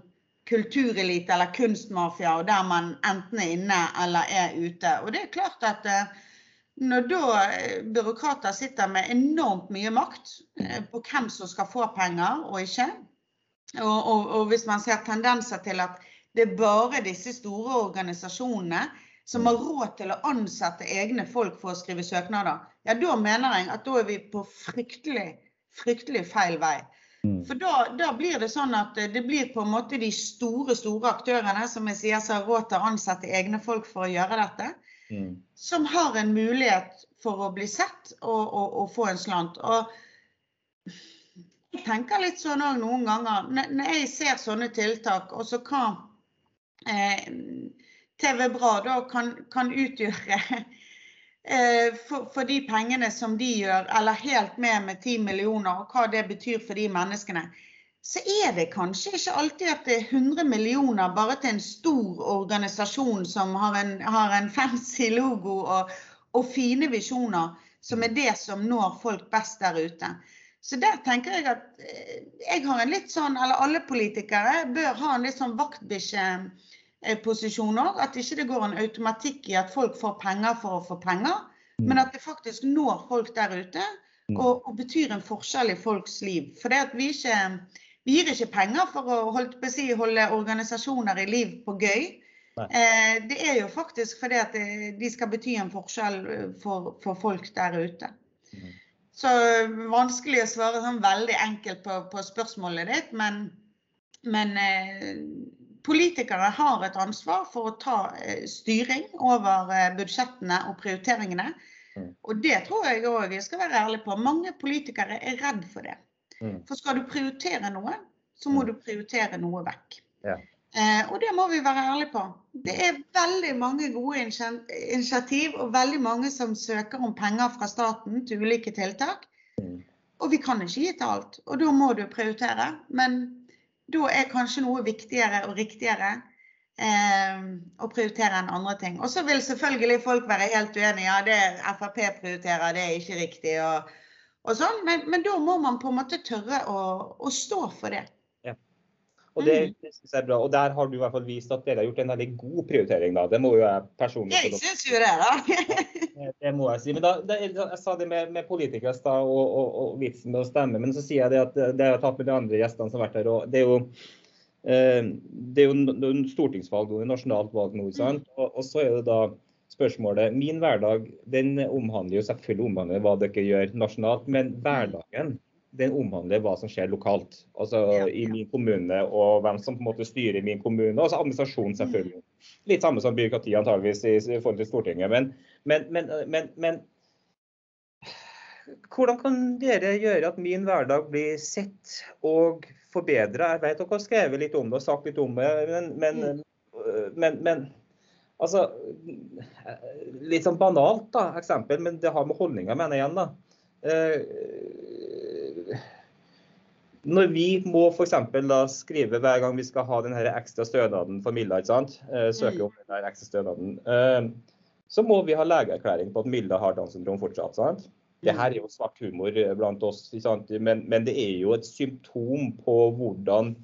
kulturelite eller kunstmafia, og der man enten er inne eller er ute. Og det er klart at eh, når da byråkrater sitter med enormt mye makt på hvem som skal få penger og ikke, og, og, og hvis man ser tendenser til at det er bare disse store organisasjonene som har råd til å ansette egne folk for å skrive søknader, ja, da mener jeg at da er vi på fryktelig, fryktelig feil vei. Mm. For da, da, blir det sånn at det blir på en måte de store store aktørene som jeg sier, som har råd til å ansette egne folk for å gjøre dette, mm. som har en mulighet for å bli sett og, og, og få en slant. Og jeg tenker litt sånn òg noen ganger, når jeg ser sånne tiltak, og så hva eh, TV Bra da kan, kan utgjøre eh, for, for, de pengene som de gjør, eller helt med med 10 millioner, og hva det betyr for de menneskene, så er det kanskje ikke alltid at det er 100 millioner bare til en stor organisasjon som har en, har en fancy logo og, og, fine visjoner, som er det som når folk best der ute. Så der tenker jeg at eh, jeg har en litt sånn, eller alle politikere bør ha en litt sånn vaktbikkje posisjoner. At ikke det går en automatikk i at folk får penger for å få penger, mm. men at det faktisk når folk der ute mm. og, og betyr en forskjell i folks liv. For det at vi ikke vi gir ikke penger for å holde, si, holde organisasjoner i liv på gøy. Eh, det er jo faktisk fordi at det, de skal bety en forskjell eh, for, for folk der ute. Mm. Så vanskelig å svare sånn veldig enkelt på, på spørsmålet ditt, men, men eh, politikere har et ansvar for å ta eh, styring over eh, budsjettene og prioriteringene. Mm. Og det tror jeg òg jeg skal være ærlig på. Mange politikere er redd for det. Mm. For skal du prioritere noe, så må mm. du prioritere noe vekk. Ja. Eh, og det må vi være ærlige på. Det er veldig mange gode initiativ og veldig mange som søker om penger fra staten til ulike tiltak. Og vi kan ikke gi til alt. Og da må du prioritere. Men da er kanskje noe viktigere og riktigere eh, å prioritere enn andre ting. Og så vil selvfølgelig folk være helt uenige. Ja, det Frp prioriterer, det er ikke riktig. og, og sånn, men, men, da må man på en måte tørre å, å stå for det. Og det, mm. det synes jeg er bra. Og der har du i hvert fall vist at dere har gjort en veldig god prioritering. da. Det må jo jeg personlig Jeg syns jo det, da. Det må jeg si. Men da, det, Jeg sa det med, med politikere da, og, og, og, vitsen med å stemme, men så sier jeg det at det har jeg tatt med de andre gjestene som har vært her. og det er jo eh, det er jo stortingsvalg og nasjonalt valg nå. sant? Mm. Og, og, så er det da spørsmålet. Min hverdag den omhandler jo selvfølgelig omhandler hva dere gjør nasjonalt, men hverdagen den omhandler hva som skjer lokalt. Altså Ja, i min kommune og hvem som på en måte styrer min kommune. Altså administrasjon, selvfølgelig. Litt samme som byråkrati antageligvis i, i forhold til Stortinget. Men, men, men, men, men hvordan kan dere gjøre at min hverdag blir sett og forbedra? Jeg vet dere har skrevet litt om det og sagt litt om det, men, men, men, men altså Litt sånn banalt da, eksempel, men det har med holdninger mener jeg igjen. da. Eh, når vi må for da skrive hver gang vi skal ha den ekstra stønaden for Milla? Eh, søke om den ekstra stønaden, så må vi ha legeerklæring på at Milda har Downs syndrom fortsatt. sant? Det her er jo svart humor blant oss? Men, men det er jo et symptom på hvordan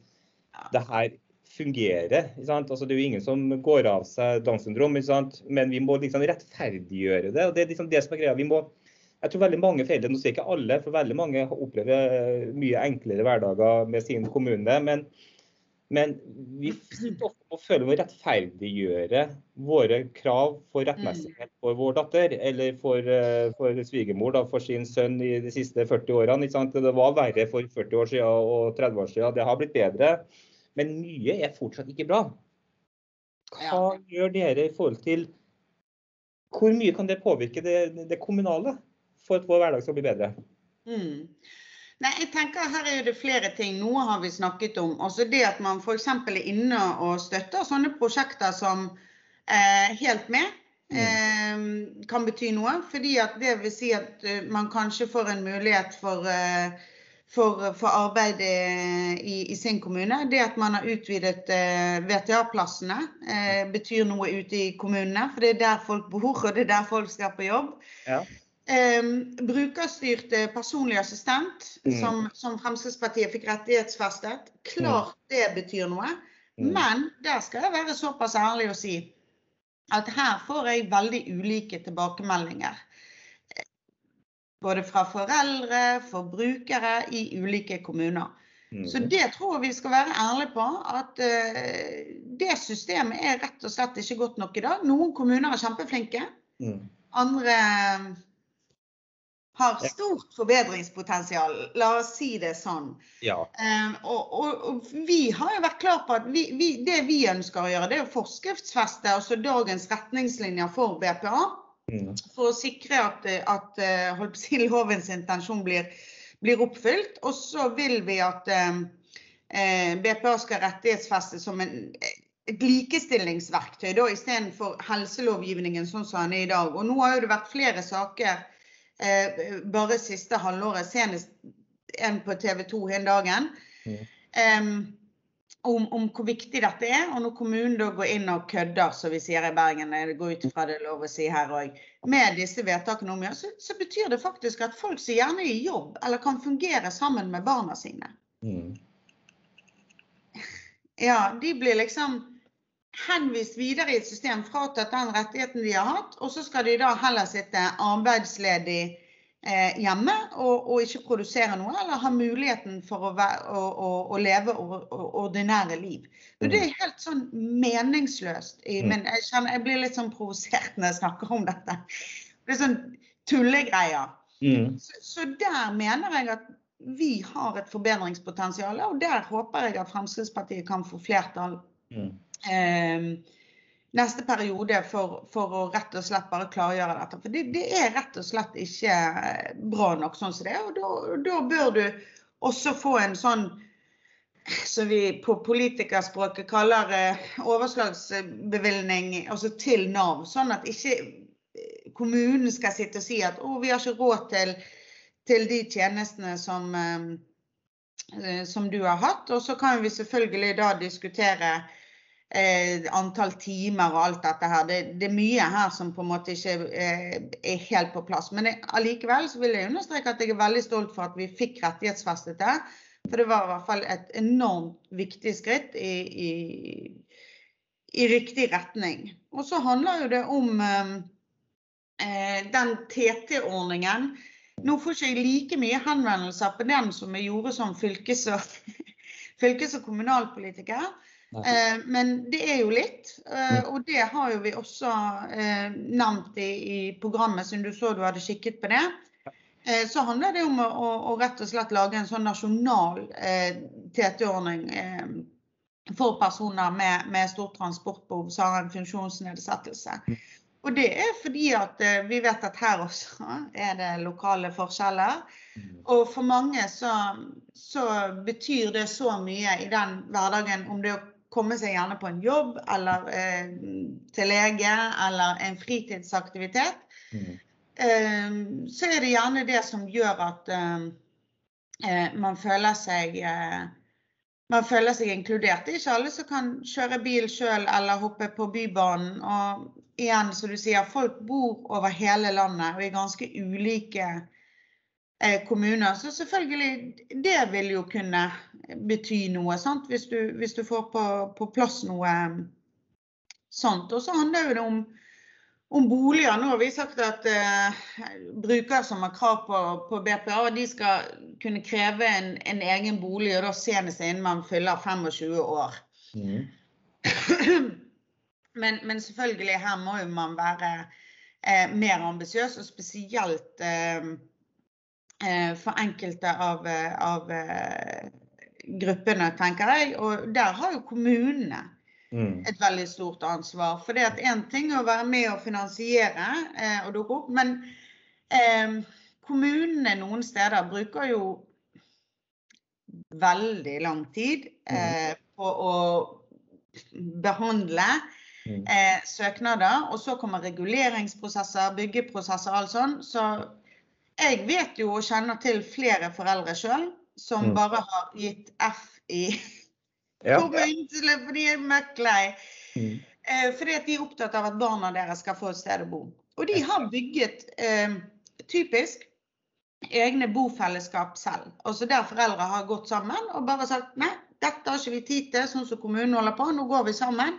det her fungerer. Altså, det er jo ingen som går av seg Downs syndrom, men vi må liksom rettferdiggjøre det. og Det er liksom det som er greia. Vi må, jeg tror veldig mange foreldre, nå sier ikke alle, for veldig mange opplever mye enklere hverdager med sin kommune. Men, men vi sitter ofte og føler å rettferdiggjøre våre krav for rettmessighet for vår datter, eller for, eh, for svigermor da, for sin sønn i de siste 40 årene. Ikke sant? Det var verre for 40 år siden og 30 år siden. Det har blitt bedre. Men mye er fortsatt ikke bra. Hva gjør dere i forhold til Hvor mye kan det påvirke det, det kommunale for at vår hverdag skal bli bedre? Mm. Nei, jeg tenker Her er det flere ting. Noe har vi snakket om. Altså det at man f.eks. er inne og støtter sånne prosjekter som eh, Helt med eh, kan bety noe. fordi at det vil si at eh, man kanskje får en mulighet for, eh, for, for arbeid eh, i, i sin kommune. Det at man har utvidet eh, VTA-plassene eh, betyr noe ute i kommunene. For det er der folk bor, og det er der folk skal på jobb. Ja. Um, brukerstyrt eh, personlig assistent, Mm. som, som Fremskrittspartiet fikk rettighetsfestet. Klart det betyr noe. Mm. Men der skal jeg være såpass ærlig og si at her får jeg veldig ulike tilbakemeldinger. Både fra foreldre, forbrukere i ulike kommuner. Mm. Så det tror jeg vi skal være ærlige på. At uh, det systemet er rett og slett ikke godt nok i dag. Noen kommuner er kjempeflinke. Mm. Andre har stort forbedringspotensial. La oss si det sånn. Ja. Eh, og, og, og vi har jo vært klar på at vi, vi, det vi ønsker å gjøre, det er å forskriftsfeste altså dagens retningslinjer for BPA. Mm. For å sikre at, at eh, holdt på å si, lovens intensjon blir, blir oppfylt. Og så vil vi at eh, eh, BPA skal rettighetsfestes som en, et likestillingsverktøy da, istedenfor helselovgivningen sånn som den er i dag. Og nå har jo det vært flere saker eh, bare siste halvåret, senest en på TV 2 hele dagen. Mm. em, om, om hvor viktig dette er. Og når kommunen da går inn og kødder, som vi sier i Bergen, det går ut fra det er lov å si her òg, med disse vedtakene om så, så betyr det faktisk at folk som gjerne er i jobb, eller kan fungere sammen med barna sine, Mm. ja, de blir liksom henvist videre i et system, fratatt den rettigheten de har hatt, og så skal de da heller sitte arbeidsledig eh, hjemme og, og ikke produsere noe, eller ha muligheten for å, å, å, å leve or, or, ordinære liv. Og det er helt sånn meningsløst. I, Mm. men jeg, kjenner, jeg blir litt sånn provosert når jeg snakker om dette. Det er sånn tullegreier. Mm. Så, så der mener jeg at vi har et forbedringspotensial, og der håper jeg at Fremskrittspartiet kan få flertall Mm. eh, neste periode for, for å rett og slett bare klargjøre dette. For det, det er rett og slett ikke eh, bra nok sånn som det er. Og da, bør du også få en sånn som vi på politikerspråket kaller eh, overslagsbevilgning altså til Nav. Sånn at ikke eh, kommunen skal sitte og si at å, vi har ikke råd til, til de tjenestene som, som du har hatt. Og så kan vi selvfølgelig da diskutere eh, antall timer og alt dette her. Det, det er mye her som på en måte ikke eh, er helt på plass. Men jeg- allikevel vil jeg understreke at jeg er veldig stolt for at vi fikk rettighetsfestet det. For det var i hvert fall et enormt viktig skritt i, i, i riktig retning. Og så handler jo det om eh, eh, den TT-ordningen. Nå får ikke jeg like mye henvendelser på den som jeg gjorde som fylkes- og, fylkes og kommunalpolitiker. Eh, men det er jo litt. Eh, og det har jo vi også eh, nevnt i, i, programmet, siden du så du hadde kikket på det. Eh, så handler det om å, å, å, rett og slett lage en sånn nasjonal eh, TT-ordning eh, for personer med, med stort transportbehov som har en funksjonsnedsettelse. Mm. Og det er fordi at vi vet at her også er det lokale forskjeller. Mm. Og for mange så, så betyr det så mye i den hverdagen om det å komme seg gjerne på en jobb eller eh, til lege eller en fritidsaktivitet, mm. eh, så er det gjerne det som gjør at eh, eh man føler seg eh, man føler seg inkludert. Det er ikke alle som kan kjøre bil sjøl eller hoppe på Bybanen. Og igjen, som du sier, folk bor over hele landet og i ganske ulike kommuner. Så selvfølgelig, det vil jo kunne bety noe, sant? Hvis, du, hvis du får på, på, plass noe sånt. Og så handler det om, om boliger. Nå har vi sagt at eh, brukere som har krav på, på, BPA, de skal kunne kreve en, en, egen bolig, og da senest innen man fyller 25 år. Mm. men, men, selvfølgelig, her må jo man være eh, mer ambisiøs, og spesielt eh, Eh, for enkelte av, eh, av eh, gruppene, tenker jeg. Og der har jo kommunene mm. et veldig stort ansvar. For det at én ting er å være med og finansiere og dukke opp, men eh, kommunene noen steder bruker jo veldig lang tid mm. eh, på å behandle mm. eh, søknader. Og så kommer reguleringsprosesser, byggeprosesser og alt sånt. Så jeg vet jo og kjenner til flere foreldre sjøl som mm. bare har gitt F i ja. kommunen fordi de er møkk lei. Mm. Eh, fordi at de er opptatt av at barna deres skal få et sted å bo. Og de har bygget eh, typisk egne bofellesskap selv. Altså der foreldre har gått sammen og bare sagt nei, dette har ikke vi tid til, sånn som kommunen holder på, nå går vi sammen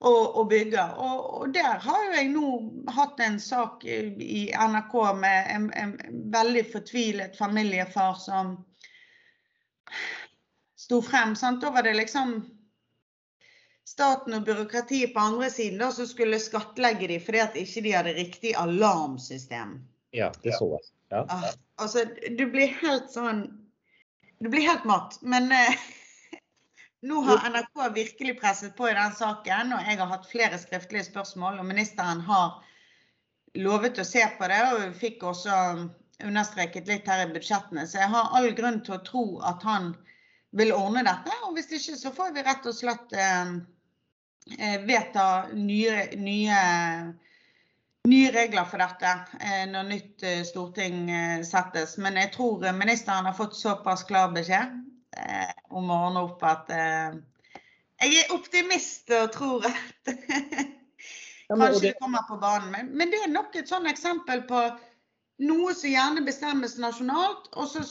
og, og bygge. Og, og, der har jo jeg nå hatt en sak i NRK med en, en veldig fortvilet familiefar som sto frem. Sant? Da var det liksom staten og byråkratiet på andre siden da, som skulle skattlegge dem fordi at ikke de hadde riktig alarmsystem. Ja, det så jeg. Ja. Ah, altså, du blir helt sånn Du blir helt matt. Men eh, nå har NRK virkelig presset på i den saken, og jeg har hatt flere skriftlige spørsmål. Og ministeren har lovet å se på det, og vi fikk også understreket litt her i budsjettene. Så jeg har all grunn til å tro at han vil ordne dette. Og hvis ikke, så får vi rett og slett eh, eh vedta nye, nye, nye, regler for dette eh, når nytt eh, storting eh, settes. Men jeg tror ministeren har fått såpass klar beskjed eh, om å ordne opp at eh, jeg er optimist og tror at kanskje det kommer på banen. Men, men, det er nok et sånn eksempel på noe som gjerne bestemmes nasjonalt, og så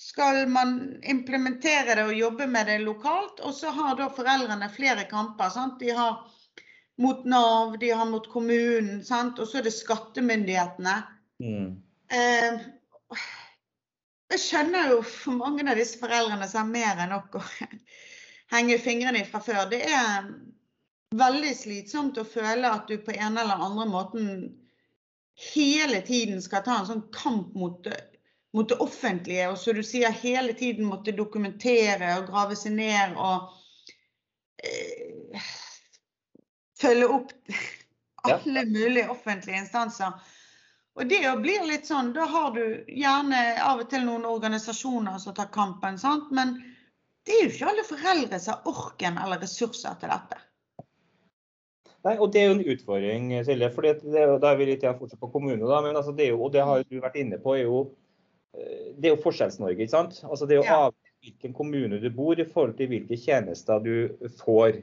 skal man implementere det og jobbe med det lokalt. Og så har da foreldrene flere kamper. Sant? De har mot Nav, de har mot kommunen, sant? og så er det skattemyndighetene. Mm. Eh, jeg skjønner jo for mange av disse foreldrene som har mer enn nok å henge fingrene i fra før. Det er veldig slitsomt å føle at du på en eller andre måten hele tiden skal ta en sånn kamp mot, mot det offentlige, og som du sier hele tiden måtte dokumentere og grave seg ned og øh, følge opp alle mulige offentlige instanser. Og det blir litt sånn, Da har du gjerne av og til noen organisasjoner som tar kampen, sant? men det er jo ikke alle foreldre som har orken eller ressurser til dette. Nei, og Det er jo en utfordring, Silje. for Da er vi litt igjen fortsatt på kommune. Da, men altså, det jo, og det har du vært inne på, er jo, eh, det er jo Forskjells-Norge. ikke sant? Altså, det er jo ja. avhengig hvilken kommune du bor i forhold til hvilke tjenester du får.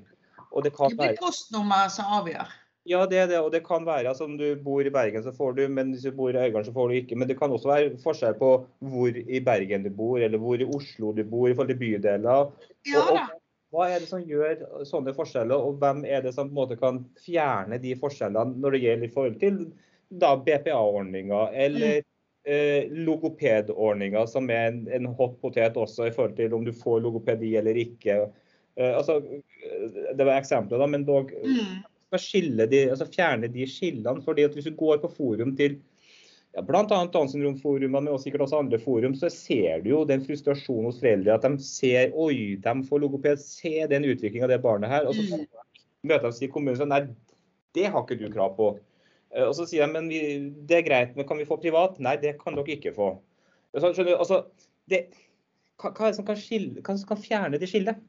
Og det, kan det blir postnummeret som avgjør. Ja, det er det. Og det kan være altså, om du bor i Bergen, så får du, men hvis du bor i Øygarden, så får du ikke. Men det kan også være forskjell på hvor i Bergen du bor, eller hvor i Oslo du bor, i forhold til bydeler. Ja, og, og, hva er det som gjør sånne forskjeller, og hvem er det som på en måte kan fjerne de forskjellene når det gjelder i forhold til BPA-ordninga eller mm. eh, logopedordninga, som er en, en hot potet også i forhold til om du får logopedi eller ikke. Eh, altså, det var eksempler, da, men dog Mm. De, altså fjerne de skillene. fordi at Hvis du går på forum til ja, bl.a. Downs syndrom-forumet, men også sikkert også andre forum, så ser du jo den frustrasjonen hos foreldre. At de ser oi, de får logoped, se den utviklinga av det barnet her. Og så Mm. møter de seg i kommunen og sier nei, det har ikke du krav på. Eh, Og så sier de men vi, det er greit, men kan vi få privat? Nei, det kan dere ikke få. Så, skjønner du, altså, det, hva, hva er det som kan, skille, hva som kan fjerne det skillet?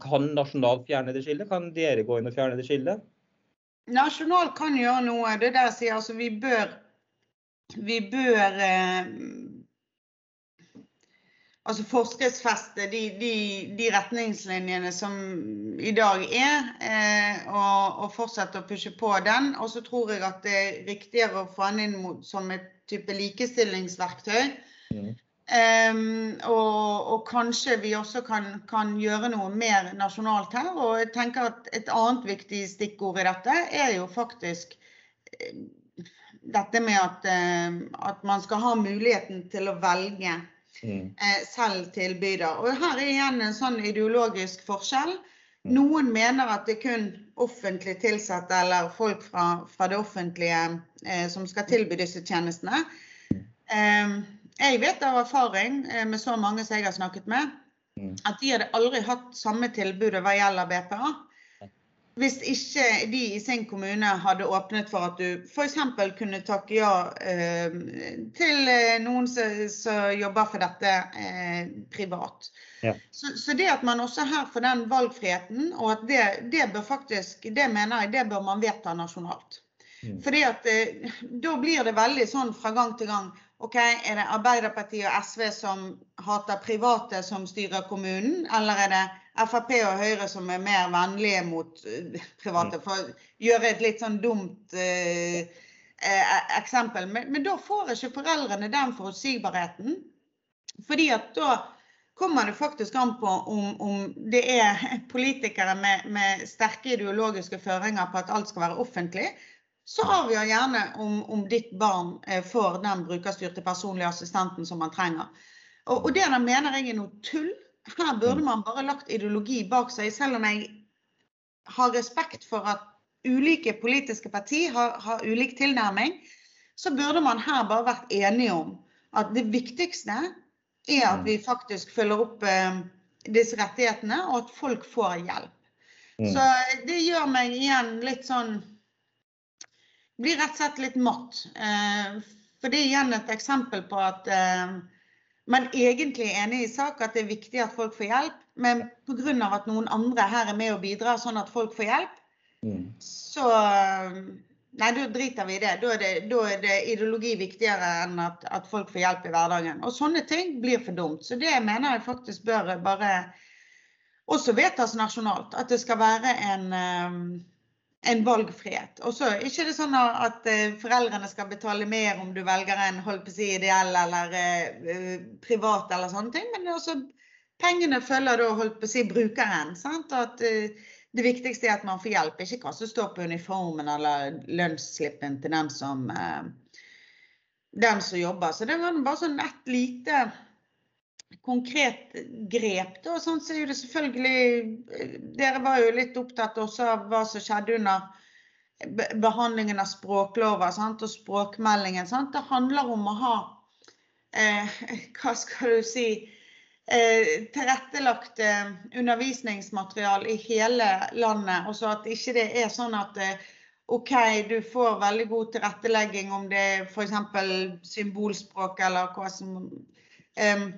Kan nasjonalt fjerne det skillet? Kan dere gå inn og fjerne det skillet? Nasjonalt kan gjøre noe. Det er der sier altså vi bør Vi bør eh, altså forskriftsfeste de, de, de retningslinjene som i dag er, eh, og, og fortsette å pushe på den. Og så tror jeg at det er riktigere å få den inn mot, som et type likestillingsverktøy. Mm. Ehm, og, og kanskje vi også kan, kan gjøre noe mer nasjonalt her. Og jeg tenker at et annet viktig stikkord i dette er jo faktisk eh, dette med at, eh, at man skal ha muligheten til å velge Mm. eh, selv tilbyder. Og her er igjen en sånn ideologisk forskjell. Noen mener at det er kun offentlig tilsatte eller folk fra, fra det offentlige eh, som skal tilby disse tjenestene. Eh, jeg vet av erfaring eh, med så mange som jeg har snakket med, Mm. at de hadde aldri hatt samme tilbudet hva gjelder BPA. Hvis ikke de i sin kommune hadde åpnet for at du f.eks. kunne takke ja eh, til eh, noen som, som jobber for dette eh, privat. Ja. Så, så det at man også her får den valgfriheten, og at det, det bør faktisk, det mener jeg, det bør man vedta nasjonalt. Mm. Fordi at eh, da blir det veldig sånn fra gang til gang. OK, er det Arbeiderpartiet og SV som hater private som styrer kommunen, eller er det Frp og Høyre som er mer vennlige mot eh, private? For å gjøre et litt sånn dumt eh, eh, eksempel. Men, men da får ikke foreldrene den forutsigbarheten. Fordi at da kommer det faktisk an på om, om det er politikere med, med sterke ideologiske føringer på at alt skal være offentlig, så avgjør gjerne om, om ditt barn eh, får den brukerstyrte personlige assistenten som man trenger. Og, og det der mener jeg er noe tull. Her burde man bare lagt ideologi bak seg, selv om jeg har respekt for at ulike politiske partier har, har ulik tilnærming. Så burde man her bare vært enige om at det viktigste er at vi faktisk følger opp eh, disse rettighetene, og at folk får hjelp. Mm. Så det gjør meg igjen litt sånn Blir rett og slett litt matt. Eh, for det er igjen et eksempel på at eh, man egentlig er enig i sak at det er viktig at folk får hjelp, men pga. at noen andre her er med og bidrar sånn at folk får hjelp, Mm. så eh, Nei, da driter vi i det. Da er det, da er det ideologi viktigere enn at, at folk får hjelp i hverdagen. Og sånne ting blir for dumt. Så det mener jeg faktisk bør bare også vedtas nasjonalt. At det skal være en, en valgfrihet. Og så ikke det sånn at eh, foreldrene skal betale mer om du velger en holdt på å si ideell eller eh, eh, privat eller sånne ting, men også pengene følger da holdt på å si brukeren. sant? At eh, det viktigste er at man får hjelp, ikke hva som står på uniformen eller lønnsslippen til den som, eh, den som jobber. Så det var bare sånn ett lite konkret grep. Da. Sånn så er det selvfølgelig eh, Dere var jo litt opptatt også av hva som skjedde under behandlingen av språklover sant? og språkmeldingen. Sant? Det handler om å ha eh, Hva skal du si eh, tilrettelagt eh, undervisningsmaterial i hele landet. Og så at ikke det er sånn at eh, OK, du får veldig god tilrettelegging om det er f.eks. symbolspråk eller hva som em,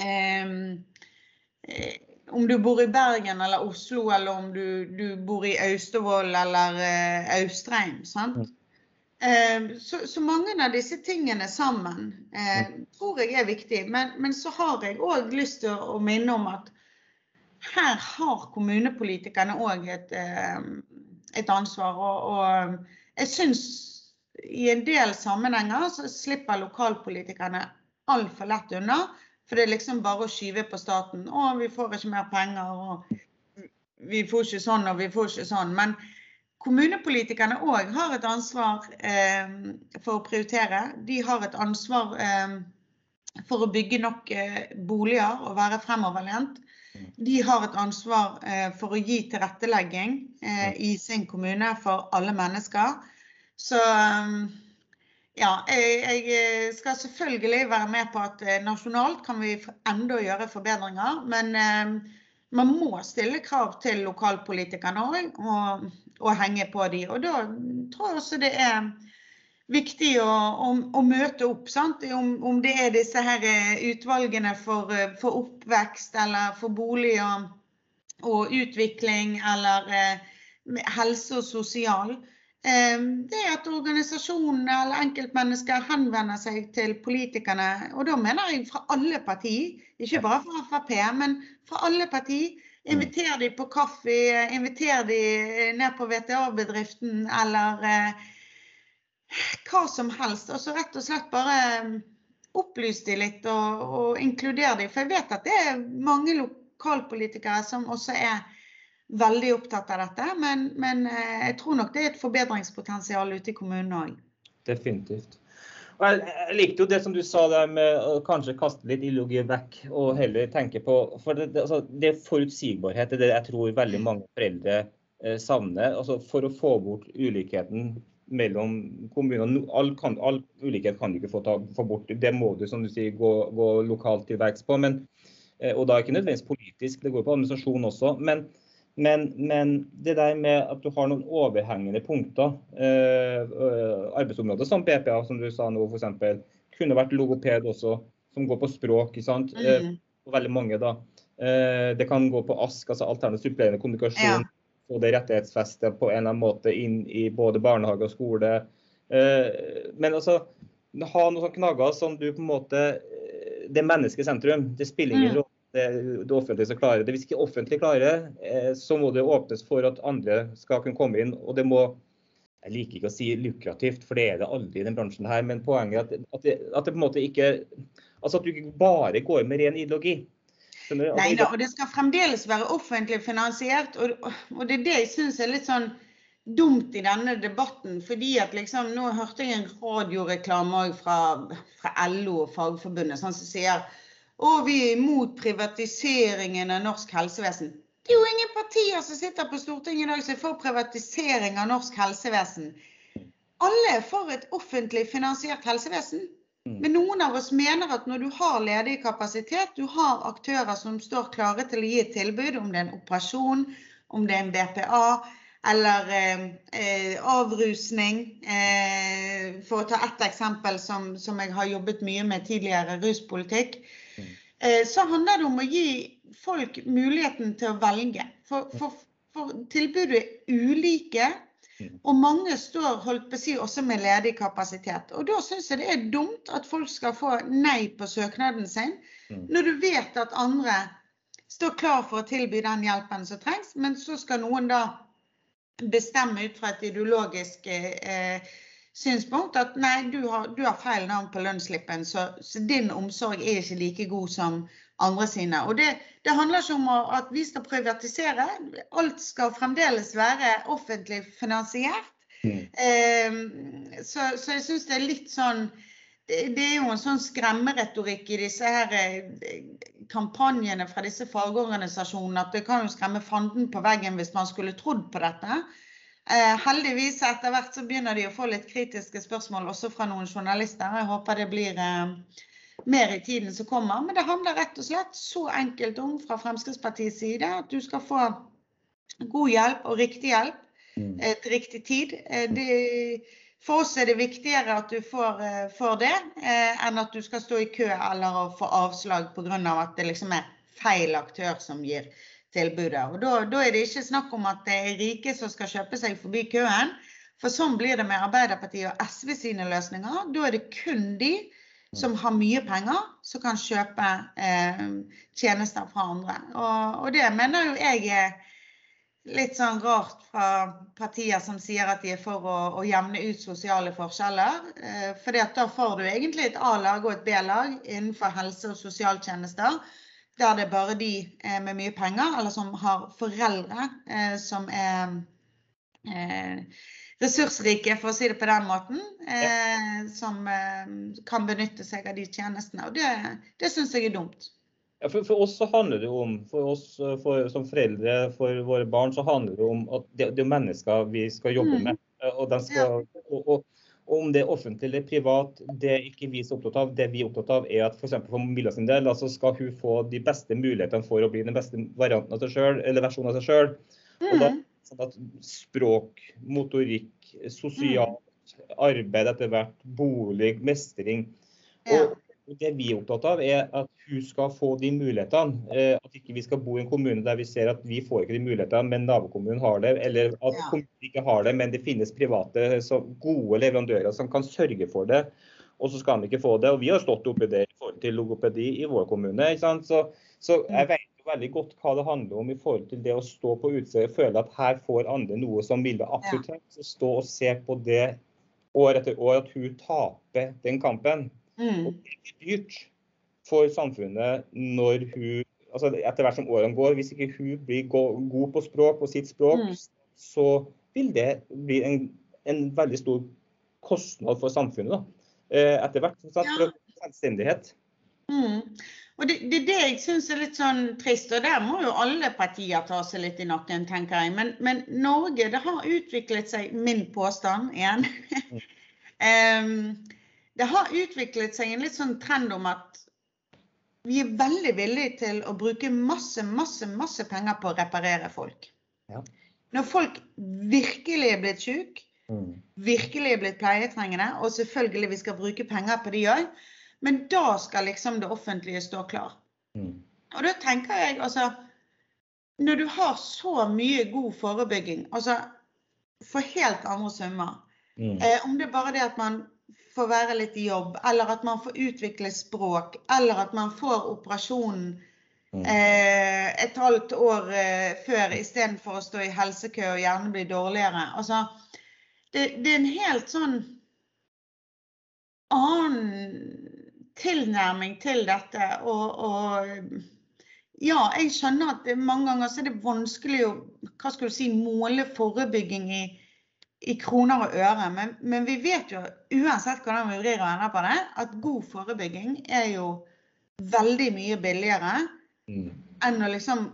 eh, Om du bor i Bergen eller Oslo, eller om du, du bor i Austevoll eller eh, Austrheim. sant? Eh, Så, så mange av disse tingene sammen eh, tror jeg er viktig. Men, men så har jeg òg lyst til å, å minne om at her har kommunepolitikerne òg et, eh, et ansvar. Og, og jeg syns i en del sammenhenger så slipper lokalpolitikerne altfor lett unna. For det er liksom bare å skyve på staten. 'Å, vi får ikke mer penger', og 'vi får ikke sånn', og 'vi får ikke sånn'. Men kommunepolitikerne òg har et ansvar eh, for å prioritere. De har et ansvar eh, for å bygge nok boliger og være fremoverlent. De har et ansvar for å gi tilrettelegging i sin kommune for alle mennesker. Så ja, jeg skal selvfølgelig være med på at nasjonalt kan vi enda gjøre forbedringer. Men man må stille krav til lokalpolitikerne òg, og, og, henge på de. Og da tror jeg også det er viktig å, å, å møte opp. Om, om, det er disse her eh, utvalgene for, eh, for oppvekst eller for bolig og utvikling eller eh, helse og sosial. Eh, det er at organisasjonene eller enkeltmennesker henvender seg til politikerne. Og da mener jeg fra alle partier, ikke bare fra Frp, men fra alle partier. Inviter de på kaffe, inviter de ned på VTA-bedriften eller eh, hva som helst. Og så rett og slett bare opplys de litt og, og inkluder de. For jeg vet at det er mange lokalpolitikere som også er veldig opptatt av dette. Men, men eh, jeg tror nok det er et forbedringspotensial ute i kommunen òg. Definitivt. Jeg, jeg, likte jo det som du sa der med å kanskje kaste litt ideologi vekk og heller tenke på For det, altså, det er forutsigbarhet det er det jeg tror veldig mange foreldre eh, savner. Altså, for å få bort ulikheten mellom kommunene. All, kan, all ulikhet kan du ikke få, ta, få, bort. Det må du som du sier, gå, gå lokalt til verks på. Men, eh, og da er ikke nødvendigvis politisk, det går på administrasjon også. Men, men, men, det der med at du har noen overhengende punkter, eh, eh arbeidsområder som BPA, som du sa nå f.eks., kunne vært logoped også, som går på språk. ikke sant? Mm. Eh, veldig mange da. Eh, det kan gå på ASK, altså alternativ supplerende kommunikasjon. Ja få det rettighetsfestet på en eller annen måte inn i både barnehage og skole. Eh, men altså, ha noen sånne knagger som du på en måte eh, Det er mennesket sentrum. Det spiller ingen mm. rolle det, det offentlige som klarer det. Hvis ikke offentlig klarer, det, så må det åpnes for at andre skal kunne komme inn. og det må jeg liker ikke å si lukrativt, for det er det aldri i denne bransjen her. Men poenget er at, at, det, at det på en måte ikke Altså at du ikke bare går med ren ideologi. Nei da, og det skal fremdeles være offentlig finansiert. Og, og det er det jeg syns er litt sånn dumt i denne debatten. fordi at liksom, Nå hørte jeg en radioreklame fra, fra LO og Fagforbundet sånn som sier å, vi er imot privatiseringen av norsk helsevesen. Det er jo ingen partier som sitter på Stortinget i dag som er for privatisering av norsk helsevesen. Alle er for et offentlig finansiert helsevesen. Mm. Men noen av oss mener at når du har ledig kapasitet, du har aktører som står klare til å gi et tilbud, om det er en operasjon, om det er en BPA eller eh, eh, avrusning, eh, for å ta ett eksempel som, som, jeg har jobbet mye med tidligere, ruspolitikk, så handler det om å gi folk muligheten til å velge. For, for, for tilbudet er ulike Mm. Og mange står holdt på å si, også med ledig kapasitet. Og Da syns jeg det er dumt at folk skal få nei på søknaden sin, mm. når du vet at andre står klar for å tilby den hjelpen som trengs, men så skal noen da bestemme ut fra et ideologisk eh, synspunkt at nei, du har, du har feil navn på lønnsslippen, så, så, din omsorg er ikke like god som andre sine. Og det, det handler ikke om at vi skal privatisere. Alt skal fremdeles være offentlig finansiert. Mm. Eh, så, så, jeg syns det er litt sånn det, det, er jo en sånn skremmeretorikk i disse her eh, kampanjene fra disse fagorganisasjonene at det kan jo skremme fanden på veggen hvis man skulle trodd på dette. Eh, heldigvis etter hvert så begynner de å få litt kritiske spørsmål også fra noen journalister. Jeg håper det blir eh, mer i tiden som kommer. Men det handler rett og slett så enkelt om fra Fremskrittspartiets side at du skal få god hjelp og riktig hjelp mm. eh, til riktig tid. Eh, det, for oss er det viktigere at du får, eh, får det, enn at du skal stå i kø eller få avslag pga. at det liksom er feil aktør som gir tilbudet. Og da, er det ikke snakk om at det er rike som skal kjøpe seg forbi køen. For sånn blir det med Arbeiderpartiet og SV sine løsninger. Da er det kun de som har mye penger, som kan kjøpe eh, tjenester fra andre. Og, og, det mener jo jeg er litt sånn rart fra partier som sier at de er for å, å jevne ut sosiale forskjeller. Eh, for da får du egentlig et A-lag og et B-lag innenfor helse- og sosialtjenester. Der det er bare de eh, med mye penger, eller som har foreldre eh, som er eh, ressursrike, for å si det på den måten, eh, som kan benytte seg av de tjenestene. Og det, det syns jeg er dumt. Ja, for, for, oss så handler det om, for oss for, som foreldre for våre barn, så handler det om at det, det er mennesker vi skal jobbe mm. med. Og, skal, ja. og, og, om det er offentlig eller privat, det er ikke vi så opptatt av. Det vi er opptatt av, er at f.eks. for, for Milla sin del, altså skal hun få de beste mulighetene for å bli den beste varianten av seg selv, eller versjonen av seg sjøl. Mm. Sånn at språk, motorikk, sosialt arbeid etter hvert, bolig, mestring. Og det vi er opptatt av, er at hun skal få de mulighetene. Eh, at ikke vi skal bo i en kommune der vi ser at vi får ikke de mulighetene, men nabokommunen har det. Eller at ja. kommunen ikke har det, men det finnes private, gode leverandører som kan sørge for det. Og så skal de ikke få det. Og vi har stått oppi det i forhold til logopedi i vår kommune. Så, så, jeg mm. vet veldig godt hva det handler om i forhold til det å stå på utsida og føle at her får andre noe som ville absolutt trengt. Så Stå og se på det år etter år, at hun taper den kampen. Mm. Og det er dyrt for samfunnet når hun altså Etter hvert som årene går, hvis ikke hun blir god på språk, og sitt språk, mm. så vil det bli en, en, veldig stor kostnad for samfunnet. Da. Eh, etter hvert. For selvstendighet. Mm. Og det, det, det jeg syns er litt sånn trist, og der må jo alle partier ta seg litt i nakken, tenker jeg. Men, men Norge, det har utviklet seg, min påstand igjen, um, det har utviklet seg en litt sånn trend om at vi er veldig villige til å bruke masse, masse, masse penger på å reparere folk. Ja. Når folk virkelig er blitt syke, mm. virkelig er blitt pleietrengende, og selvfølgelig vi skal bruke penger på de òg, men da skal liksom det offentlige stå klar. Mm. Og da tenker jeg altså Når du har så mye god forebygging, altså for helt andre summer mm. eh, Om det er bare det at man får være litt i jobb, eller at man får utvikle språk, eller at man får operasjonen mm. eh, et halvt år eh, før istedenfor å stå i helsekø og gjerne bli dårligere. Altså, det, det, er en helt sånn annen tilnærming til dette. Og, og ja, jeg skjønner at mange ganger så er det vanskelig å hva skal du si, måle forebygging i i kroner og øre. Men, men, vi vet jo, uansett hvordan vi vrir og ender på det, at god forebygging er jo veldig mye billigere mm. enn å liksom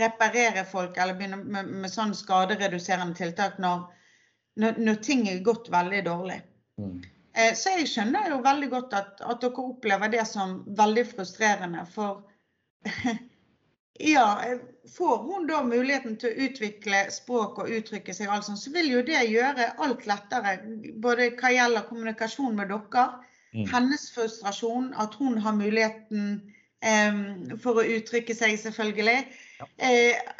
reparere folk eller begynne med, med sånn skadereduserende tiltak når, når, når, ting er gått veldig dårlig. Mm. Eh, så jeg skjønner jo veldig godt at, at dere opplever det som veldig frustrerende. For ja, får hun da muligheten til å utvikle språk og uttrykke seg, altså, så vil jo det gjøre alt lettere. Både hva gjelder kommunikasjon med dere, mm. hennes frustrasjon, at hun har muligheten eh, for å uttrykke seg, selvfølgelig. Ja. Eh,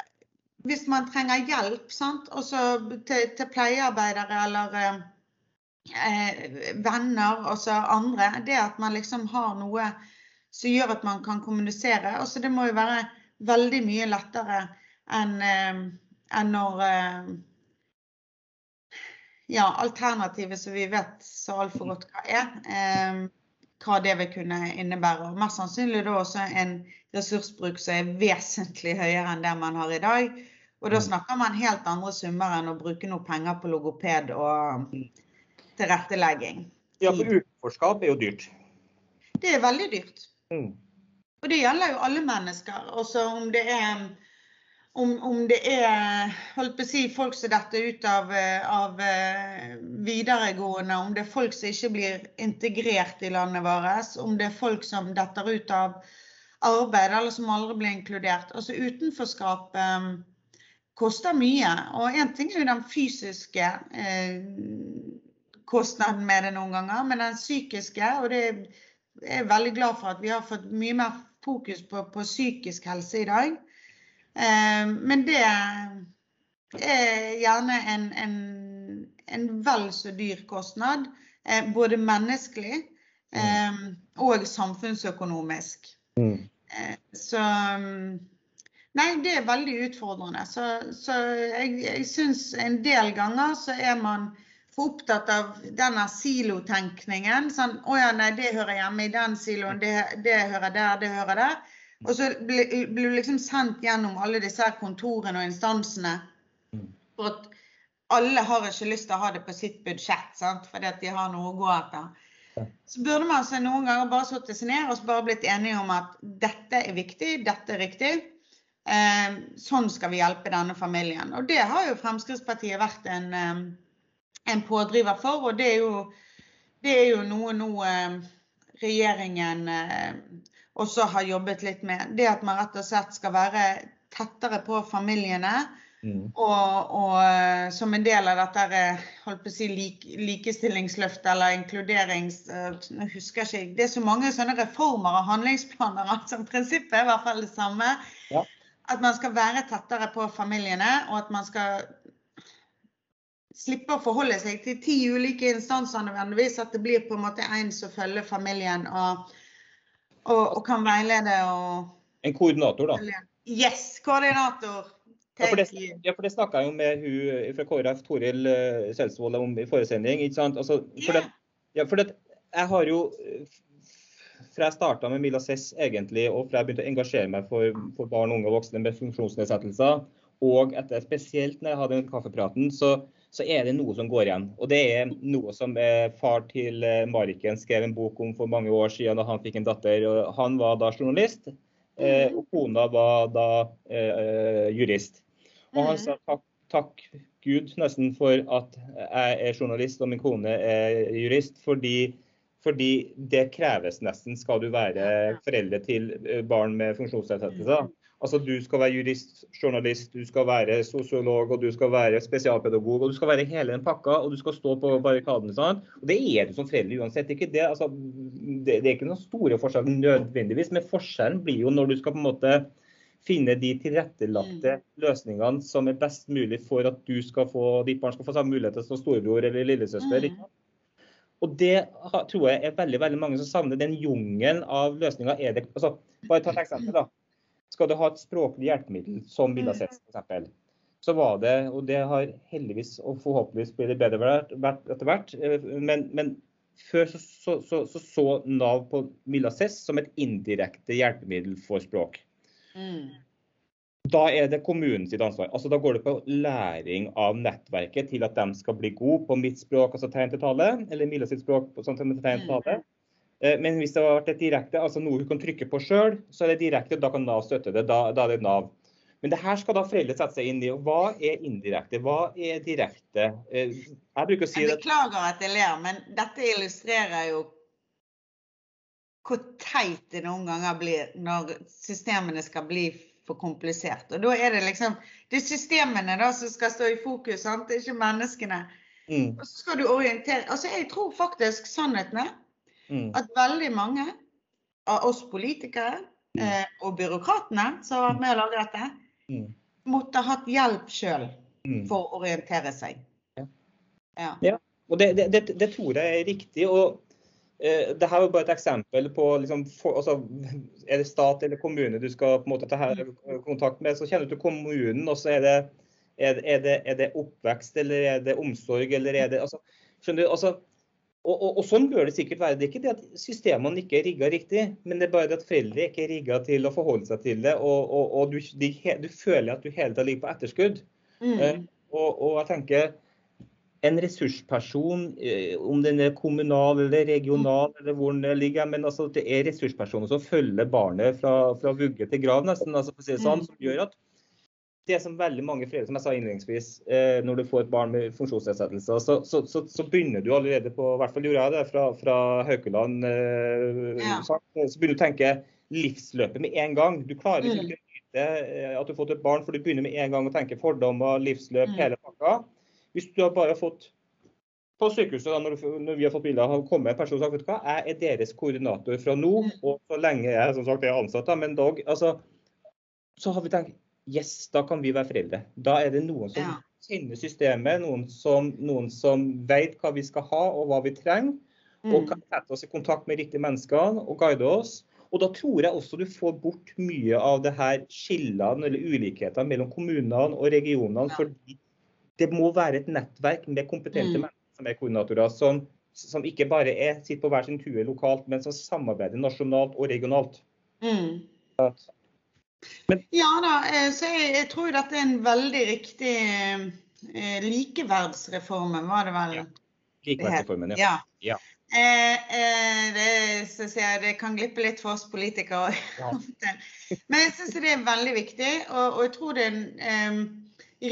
hvis man trenger hjelp sant? Også til, til pleiearbeidere eller eh, venner, altså andre, det at man liksom har noe som gjør at man kan kommunisere. Altså, det må jo være veldig mye lettere enn eh, en når eh, ja, alternativet som vi vet så altfor godt hva er, eh, hva det vil kunne innebære. Og mest sannsynlig da også en ressursbruk som er vesentlig høyere enn det man har i dag. Og da mm. snakker man helt andre summer enn å bruke noe penger på logoped og tilrettelegging. Ja, for utenforskap er jo dyrt. Det er veldig dyrt. Mm. Og det gjelder jo alle mennesker. Også om det er om, om det er si, folk som detter ut av, av, eh, videregående, om det er folk som ikke blir integrert i landet vårt, om det er folk som detter ut av arbeid eller som aldri blir inkludert. Altså Utenforskap eh, koster mye. Og én ting er jo den fysiske eh, kostnaden med det noen ganger, men den psykiske. Og det er jeg veldig glad for at vi har fått mye mer fokus på, på psykisk helse i dag. Eh, men det er gjerne en, en, en vel så dyr kostnad. Eh, både menneskelig eh, og samfunnsøkonomisk. Mm. Eh, så Nei, det er veldig utfordrende. Så, så jeg, jeg syns en del ganger så er man for opptatt av denne silotenkningen. Sånn, 'Å ja, nei, det hører hjemme i den siloen. Det, det hører der, det hører der.' Og så blir du liksom sendt gjennom alle disse kontorene og instansene mm. for at alle har ikke lyst til å ha det på sitt budsjett, sant? fordi at de har noe å gå etter. Så burde man altså noen ganger bare satt seg ned og bare blitt enige om at dette er viktig, dette er riktig. Eh, sånn skal vi hjelpe denne familien. Og det har jo Fremskrittspartiet vært en, eh, en pådriver for. Og det er jo, det er jo noe nå eh, regjeringen eh, også har jobbet litt med. Det at man rett og slett skal være tettere på familiene. Mm. Og, og, eh, som en del av dette eh, holdt på å si, lik, likestillingsløftet eller inkluderings... Eh, jeg husker ikke, Det er så mange sånne reformer og handlingsplaner at som prinsippet er i hvert fall det samme. Ja. At man skal være tettere på familiene, og at man skal slippe å forholde seg til ti ulike instanser nødvendigvis. At det blir på en måte en som følger familien og, og, og kan veilede og En koordinator, da? Yes, koordinator. Ja, for det, ja, for det snakka jeg jo med hun fra KrF, Toril uh, Selsvold, om i forrige sending. ikke sant? Altså, for det, ja, for det, jeg har jo fra jeg starta med Mila Cess egentlig, og fra jeg begynte å engasjere meg for, for barn, unge og voksne med funksjonsnedsettelser, og etter spesielt når jeg hadde den kaffepraten, så, så, er det noe som går igjen. Og det er noe som eh, far til eh, Mariken skrev en bok om for mange år siden da han fikk en datter. og Han var da journalist. Eh, og kona var da eh, jurist. Og han sa takk, takk Gud nesten for at jeg er journalist og min kone er jurist, fordi, fordi det kreves nesten skal du være foreldre til barn med funksjonsnedsettelser. Altså, Du skal være jurist, journalist, du skal være sosiolog og du skal være spesialpedagog. og Du skal være hele den pakka og du skal stå på barrikadene. Sånn. Og Det er du som forelder uansett. Ikke det, altså, det, det er ikke noen store forskjeller nødvendigvis, men forskjellen blir jo når du skal på en måte finne de tilrettelagte mm. løsningene som er best mulig for at du skal få, ditt barn skal få samme muligheter som storebror eller lillesøster. Mm. Og Det tror jeg er veldig veldig mange som savner. Den jungelen av løsninger er det altså, Bare ta et eksempel. da. Skal du ha et språklig hjelpemiddel, som Villa Sets f.eks., så var det, og det har heldigvis og forhåpentligvis blitt bedre etter hvert, eh, men, men før så så, så, så, så Nav på Milla Cess som et indirekte hjelpemiddel for språk. Mm. Da er det kommunen sitt ansvar. Altså Da går det på læring av nettverket til at de skal bli gode på mitt språk, altså tegn til tale, eller Milla sitt språk, sånn tegn til tale. Eh, men hvis det har vært et direkte, altså noe hun kan trykke på sjøl, så er det direkte, da kan Nav støtte det. Da, da, er det Nav. Men det her skal da foreldre sette seg inn i. Hva er indirekte? Hva er direkte? Eh, jeg bruker å si Jeg beklager at jeg ler, men dette illustrerer jo hvor teit det noen ganger blir når systemene skal bli for komplisert. Og da er det liksom Det er systemene da som skal stå i fokus, sant? det er ikke menneskene. Mm. Og så skal du orientere Altså, jeg tror faktisk sannheten er Mm. At veldig mange av oss politikere mm. eh, og byråkratene som har vært med å lage dette, mm. måtte hatt hjelp sjøl mm. for å orientere seg. Ja. ja. ja. Og det, det, det, det, tror jeg er riktig. og eh, det her er bare et eksempel på liksom, for, altså, Er det stat eller kommune du skal på en måte ta her mm. kontakt med, så kjenner du til kommunen, og så er det, er, er, det, er det oppvekst eller er det omsorg eller er det altså, skjønner du, altså, og, og, og, sånn bør det sikkert være. Det er ikke det at systemene ikke er rigga riktig, men det er bare det at foreldre ikke er rigga til å forholde seg til det. Og, og du, de, du, føler at du hele tida ligger på etterskudd. Mm. Uh, og, jeg tenker en ressursperson, uh, om den er kommunal eller regional, mm. eller hvor den ligger, men altså, det er ressurspersoner som følger barnet fra, fra vugge til grav, nesten, altså, for å si det sånn, mm. som gjør at det som veldig mange foreldre, som jeg sa innledningsvis, eh, når du får et barn med funksjonsnedsettelser, så, så, så, så, begynner du allerede på, i hvert fall gjorde jeg det fra, fra Haukeland, eh, ja. så begynner du å tenke livsløpet med en gang. Du klarer ikke mm. å vite eh, at du har fått et barn, for du begynner med en gang å tenke fordommer, livsløp, mm. hele pakka. Hvis du har bare fått på sykehuset, da, når, når, vi har fått bilder, har kommet en person og sagt vet du hva, jeg er deres koordinator fra nå, mm. og så lenge jeg som sagt er ansatt, da, men dog, altså, så har vi tenkt yes, da kan vi være foreldre. Da er det noen som ja. kjenner systemet, noen som, noen som, vet hva vi skal ha og hva vi trenger. Mm. Og kan sette oss i kontakt med riktige mennesker og guide oss. Og da tror jeg også du får bort mye av det her skillene eller ulikhetene mellom kommunene og regionene. Ja. fordi det må være et nettverk med kompetente mm. mennesker som er koordinatorer, som, som ikke bare er, sitter på hver sin tue lokalt, men som samarbeider nasjonalt og regionalt. Mm. Men, ja da, eh, så jeg, jeg, tror dette er en veldig riktig eh, likeverdsreformen, var det vel? Ja. Likeverdsreformen, ja. ja. Eh, eh, det, jeg, det kan glippe litt for oss politikere. Ja. Men jeg syns det er veldig viktig, og, og jeg tror det er en eh,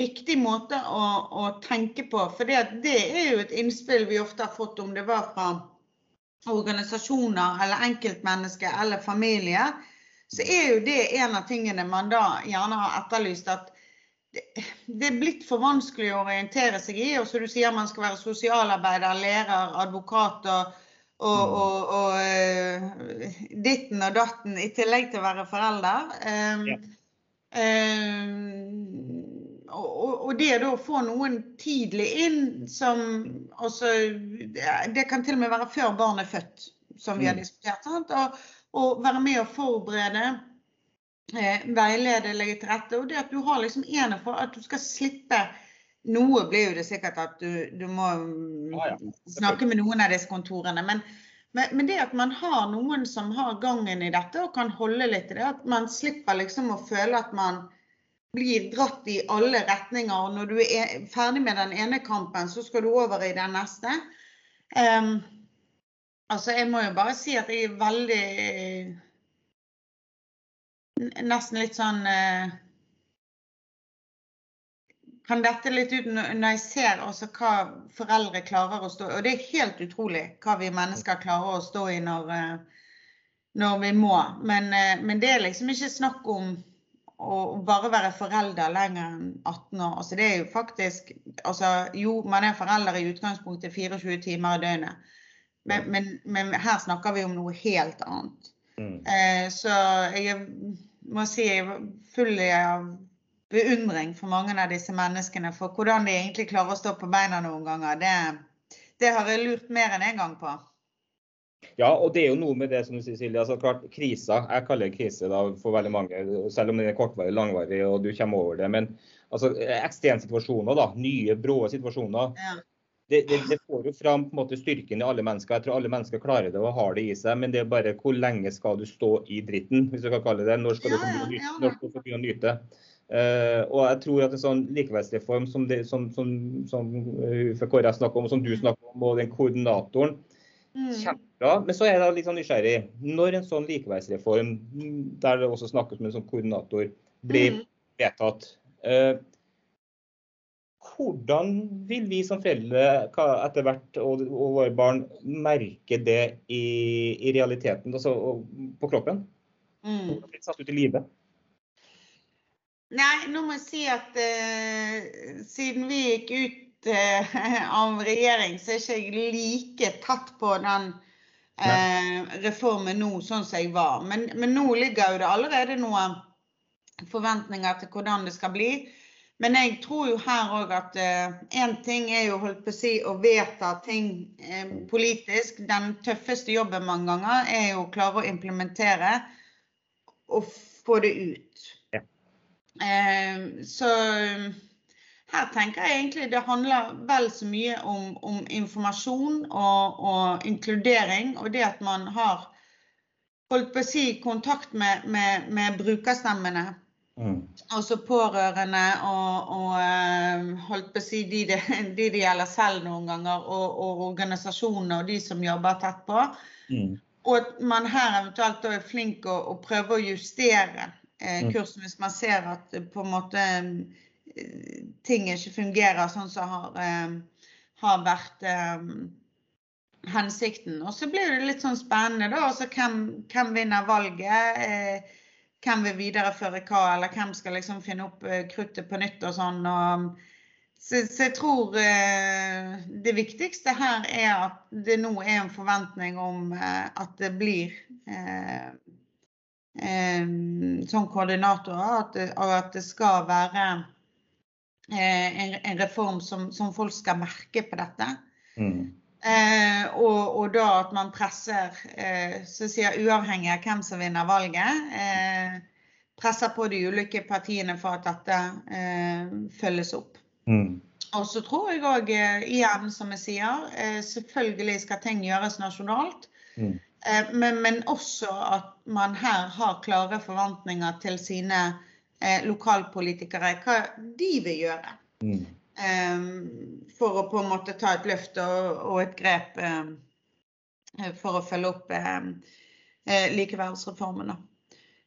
riktig måte å, å tenke på. For det, det er jo et innspill vi ofte har fått, om det var fra organisasjoner eller enkeltmennesker eller familie, så er jo det en av tingene man da gjerne har etterlyst. at det, det er blitt for vanskelig å orientere seg i. Og så du sier man skal være sosialarbeider, lærer, advokat og, og, Mm. og, og eh, ditten og datten i tillegg til å være forelder. Um, Ja. um, og, det å få noen tidlig inn som også det, det kan til og med være før barnet er født, som vi har Mm. diskutert. Sant? Og, og være med å forberede eh, veilede, legge til rette. Og det at du har liksom en for at du skal slippe Noe blir jo det sikkert at du, du må ah, Ja, snakke med noen av disse kontorene. Men, men, men det at man har noen som har gangen i dette og kan holde litt i det, at man slipper liksom å føle at man blir dratt i alle retninger. Og når du er ferdig med den ene kampen, så skal du over i den neste. Em, altså, jeg må jo bare si at jeg er veldig Nesten litt sånn eh, Kan dette litt ut når jeg ser også hva foreldre klarer å stå i. Og det er helt utrolig hva vi mennesker klarer å stå i når, eh, når vi må. Men, eh, men det er liksom ikke snakk om å bare være forelder lenger enn 18 år. Altså det er jo faktisk altså Jo, man er forelder i utgangspunktet 24 timer i døgnet. Men, men, men her snakker vi om noe helt annet. Mm. Eh, så jeg må si jeg er full av beundring for mange av disse menneskene. For hvordan de egentlig klarer å stå på beina noen ganger, det, det har jeg lurt mer enn én gang på. Ja, og det er jo noe med det som du sier, Silje. altså klart Krisa, jeg kaller det krise da, for veldig mange, selv om den er kortvarig, langvarig og du kommer over det. Men altså, ekstremsituasjoner, da, nye, brå situasjoner, Ja. Det, det, det får jo fram på en måte styrken i alle mennesker. Jeg tror alle mennesker klarer det og har det i seg, men det er bare hvor lenge skal du stå i dritten, hvis du kan kalle det det. Når skal du få begynne å nyte? Eh, og jeg tror at en sånn likeverdsreform som, det, som, som, som uh, KrF snakker om, som du snakker om, og den koordinatoren, Mm. Kjempebra. Men så er jeg da litt sånn nysgjerrig. Når en sånn likeverdsreform, der det også snakkes med en sånn koordinator, blir Mm. vedtatt, eh, hvordan vil vi som foreldre etter hvert, og, og våre barn, merke det i, i realiteten, altså på kroppen? Mm. Hvordan blir det satt ut i livet? Nei, nå må jeg si at uh, siden vi gikk ut uh, av regjering, så er ikke jeg like tatt på den uh, reformen nå sånn som jeg var. Men, men nå ligger jo det allerede noen forventninger til hvordan det skal bli. Men jeg tror jo her òg at én ting er jo holdt på å si å vedta ting eh, politisk. Den tøffeste jobben mange ganger er jo å klare å implementere og få det ut. Ja. Eh, så um, her tenker jeg egentlig det handler vel så mye om, om informasjon og, og inkludering, og det at man har holdt på å si kontakt med, med, med brukerstemmene. Mm. Altså pårørende og, og eh, holdt på å si de det, de det gjelder selv noen ganger, og, og organisasjonene og de som jobber tett på. Mm. Og at man her eventuelt er flink å, å prøve å justere eh, Mm. kursen hvis man ser at eh, på en måte eh, ting ikke fungerer sånn som har, eh, har vært eh, hensikten. Og så blir det litt sånn spennende, da. Altså hvem, hvem vinner valget? Hvem vil videreføre hva, eller hvem skal liksom finne opp eh, kruttet på nytt og sånn. Og, så, så jeg tror eh, det viktigste her er at det nå er en forventning om eh, at det blir eh, eh, som koordinatorer, at og at det skal være eh, en, en reform som, som folk skal merke på dette. Mm. Eh, og, og da at man presser, eh, så sier uavhengig av hvem som vinner valget, eh, presser på de ulike partiene for at dette eh, følges opp. Mm. Og så tror jeg òg, eh, igjen som jeg sier, eh, selvfølgelig skal ting gjøres nasjonalt. Mm. Eh, men, men også at man her har klare forventninger til sine eh, lokalpolitikere, hva de vil gjøre. Mm. For å på en måte ta et løft og, et grep for å følge opp likeverdsreformen.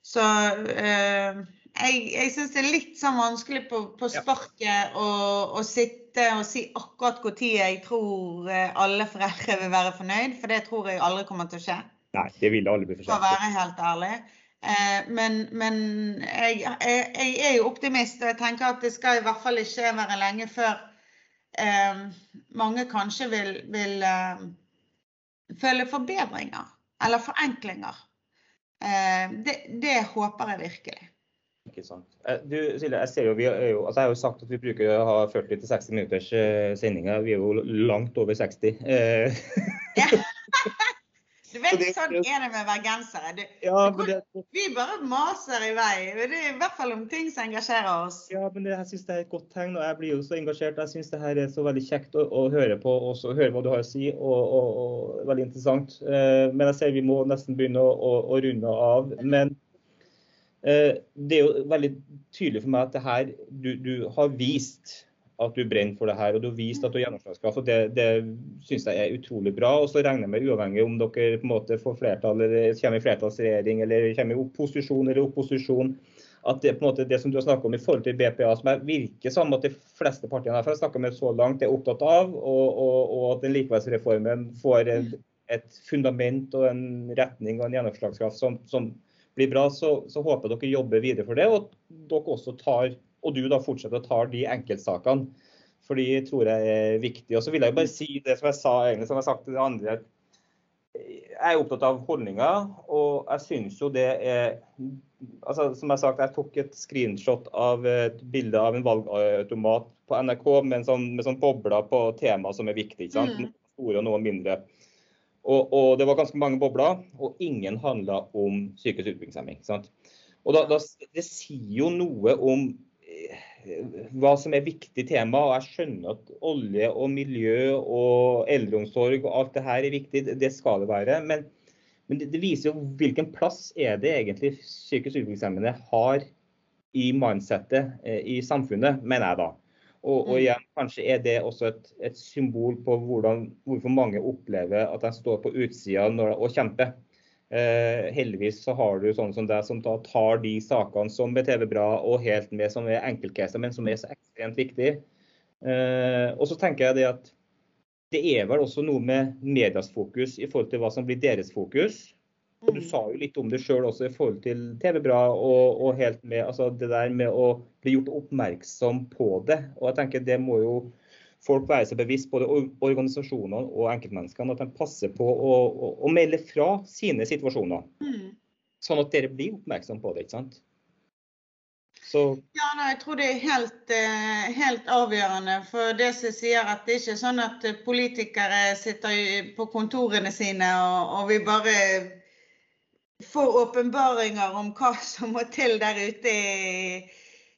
Så jeg, jeg syns det er litt sånn vanskelig på, på sparket å, å, sitte og si akkurat når jeg tror eh, alle foreldre vil være fornøyd, for det tror jeg aldri kommer til å skje. Nei, det vil aldri bli for sent. For å være helt ærlig. Eh, men, men jeg, jeg, jeg, er jo optimist, og jeg tenker at det skal i hvert fall ikke være lenge før eh, mange kanskje vil, vil eh, føle forbedringer eller forenklinger. Eh, det, det håper jeg virkelig. Ikke sant. Eh, du, Silje, jeg, ser jo, vi jo, altså jeg har jo sagt at vi bruker å ha 40-60 minutters uh, sendinger. Vi er jo langt over 60. Uh. Ja. Du vet, det, sånn er det med bergensere. Du, ja, det, vi bare maser i vei. Det er I hvert fall om ting som engasjerer oss. Ja, men det, jeg syns det er et godt tegn, og jeg blir jo så engasjert. Jeg syns det her er så veldig kjekt å, å høre på og høre hva du har å si, og, og, og veldig interessant. Uh, men jeg ser vi må nesten begynne å, å, å runde av. Men Eh, det er jo veldig tydelig for meg at det her, du, du, har vist at du brenner for det her, og du har vist at du har gjennomslagskraft. og Det, det syns jeg er utrolig bra. og så regner jeg med Uavhengig om dere på en måte får flertall eller kommer i flertallsregjering eller kommer i opposisjon eller opposisjon, at det, på en måte, det som du har snakket om i forhold til BPA, som jeg virker som at de fleste partiene jeg snakket med så langt, er opptatt av, og, og, og at den likeverdsreformen får et, et, fundament og en retning og en gjennomslagskraft som, som blir bra, så, så håper jeg dere jobber videre for det. Og dere også tar, og du da fortsetter å ta de enkeltsakene. For de tror jeg er viktig. Og så vil jeg bare si det som jeg sa egentlig, som jeg har sagt til de andre. Jeg er opptatt av holdninger, og jeg syns jo det er altså Som jeg har sagt, jeg tok et screenshot av et bilde av en valgautomat på NRK med, sånn, med sånn bobler på temaer som er viktige. ikke sant? Mm. Noen store og noen mindre. Og, og, det var ganske mange bobler, og ingen handla om psykisk utviklingshemming. Og da, da, Det sier jo noe om hva som er viktig tema. og Jeg skjønner at olje og miljø og eldreomsorg og alt det her er viktig, det skal det være. Men, men det, det, viser jo hvilken plass er det egentlig psykisk utviklingshemmede har i mindsettet eh, i samfunnet, mener jeg da. Og, og, mm. igjen, kanskje er det også et, et symbol på hvordan, hvorfor mange opplever at de står på utsida og kjemper. Eh, heldigvis så har du sånne som deg som da tar de sakene som er TV-bra og helt med, som er enkeltcaser, men som er så ekstremt viktig. Eh, og så tenker jeg det at det er vel også noe med medias fokus i forhold til hva som blir deres fokus. Og Du sa jo litt om det sjøl også i forhold til TV-bra og, og, helt med altså det der med å bli gjort oppmerksom på det. Og jeg tenker Det må jo folk være seg bevisst, både organisasjonene og enkeltmenneskene, at de passer på å, å, å melde fra sine situasjoner. Mm. Sånn at dere blir oppmerksom på det. ikke sant? Så... Ja, nei, Jeg tror det er helt, eh, helt, avgjørende. For det som sier at det ikke er sånn at politikere sitter på kontorene sine og, og vi bare får åpenbaringer om hva som må til der ute i,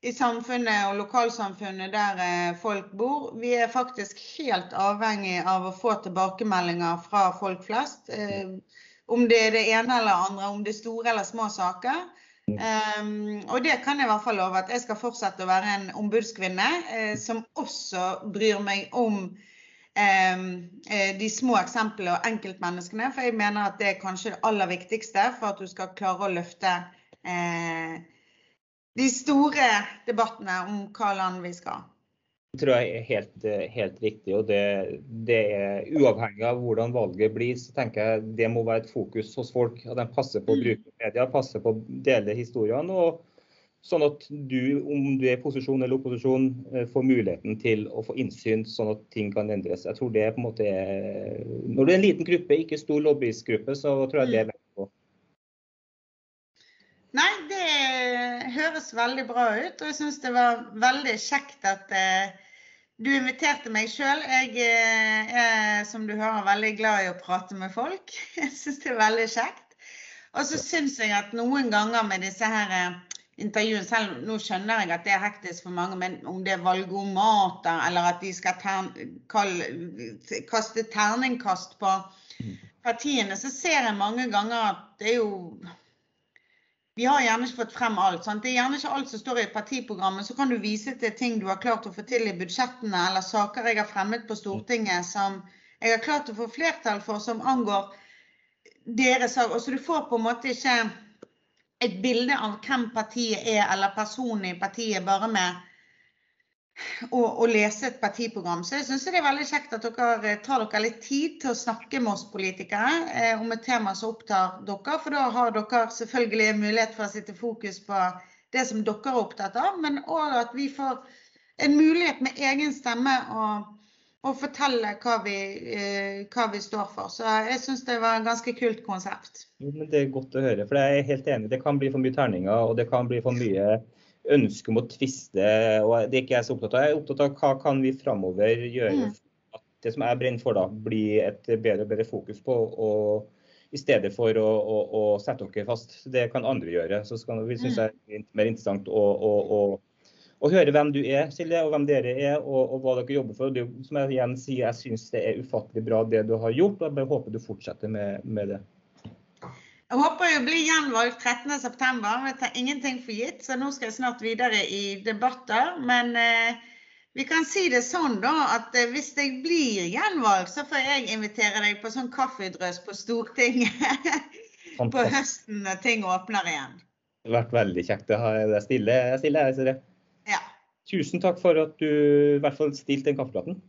i samfunnet og lokalsamfunnet der eh, folk bor. Vi er faktisk helt avhengig av å få tilbakemeldinger fra folk flest. Eh, om det er det ene eller andre, om det er store eller små saker. Um, og det kan jeg i hvert fall love at jeg skal fortsette å være en ombudskvinne uh, som også bryr meg om Ehm, eh, de små eksemplene og enkeltmenneskene. For jeg mener at det er kanskje det aller viktigste for at du skal klare å løfte eh, de store debattene om hva land vi skal. Det tror jeg er helt, helt riktig. og det, det, er Uavhengig av hvordan valget blir, så tenker jeg det må være et fokus hos folk. At de passer på å mm. bruke media, passer på å dele historiene. og Sånn at du, om du er i posisjon eller opposisjon, eh, får muligheten til å få innsyn, sånn at ting kan endres. Jeg tror det på en måte er, Når du er en liten gruppe, ikke stor lobbyistgruppe, så tror jeg det er vekt på. Nei, det høres veldig bra ut. Og jeg syns det var veldig kjekt at eh, du inviterte meg sjøl. Jeg eh, er, som du hører, veldig glad i å prate med folk. Jeg syns det er veldig kjekt. Og så syns jeg at noen ganger med disse her intervjuene, selv. Nå skjønner jeg at det er hektisk for mange, men om det er valgomater eller at de skal tern, kall, kaste terningkast på partiene, så ser jeg mange ganger at det er jo vi har gjerne ikke fått frem alt. Sant? Det er gjerne ikke alt som står i partiprogrammet. Så kan du vise til ting du har klart å få til i budsjettene, eller saker jeg har fremmet på Stortinget som jeg har klart å få flertall for, som angår deres sak. Så du får på en måte ikke et bilde av hvem partiet er, eller personen i partiet, bare med å, og, lese et partiprogram. Så jeg syns det er veldig kjekt at dere tar dere litt tid til å snakke med oss politikere eh, om et tema som opptar dere. For da har dere selvfølgelig mulighet for å sitte fokus på det som dere er opptatt av, men òg at vi får en mulighet med egen stemme å, å fortelle hva vi, eh, hva vi, står for. Så jeg syns det var et ganske kult konsept. Men Det er godt å høre. for jeg er helt enig. Det kan bli for mye terninger, og det kan bli for mye ønske om å tviste. og Det er ikke jeg så opptatt av. Jeg er opptatt av hva kan vi framover gjøre for at det som jeg brenner for, da, blir et bedre og bedre fokus på. og i stedet for å, å, å sette dere fast. Det kan andre gjøre. Så skal vi synes det er mer interessant å, å, høre hvem du er, Silje, og hvem dere er, og, og hva dere jobber for. Det, som jeg igjen sier, jeg syns det er ufattelig bra det du har gjort, og jeg bare håper du fortsetter med, med det. Jeg håper jo å bli gjenvalgt 13.9. Jeg tar ingenting for gitt, så nå skal jeg snart videre i debatter. Men eh, vi kan si det sånn da, at eh, hvis jeg blir gjenvalgt, så får jeg invitere deg på sånn kaffedrøs på Stortinget på høsten når ting åpner igjen. Det har vært veldig kjekt å ha deg stille. Jeg stiller, jeg, Ja. Tusen takk for at du i hvert fall stilte den kaffepraten.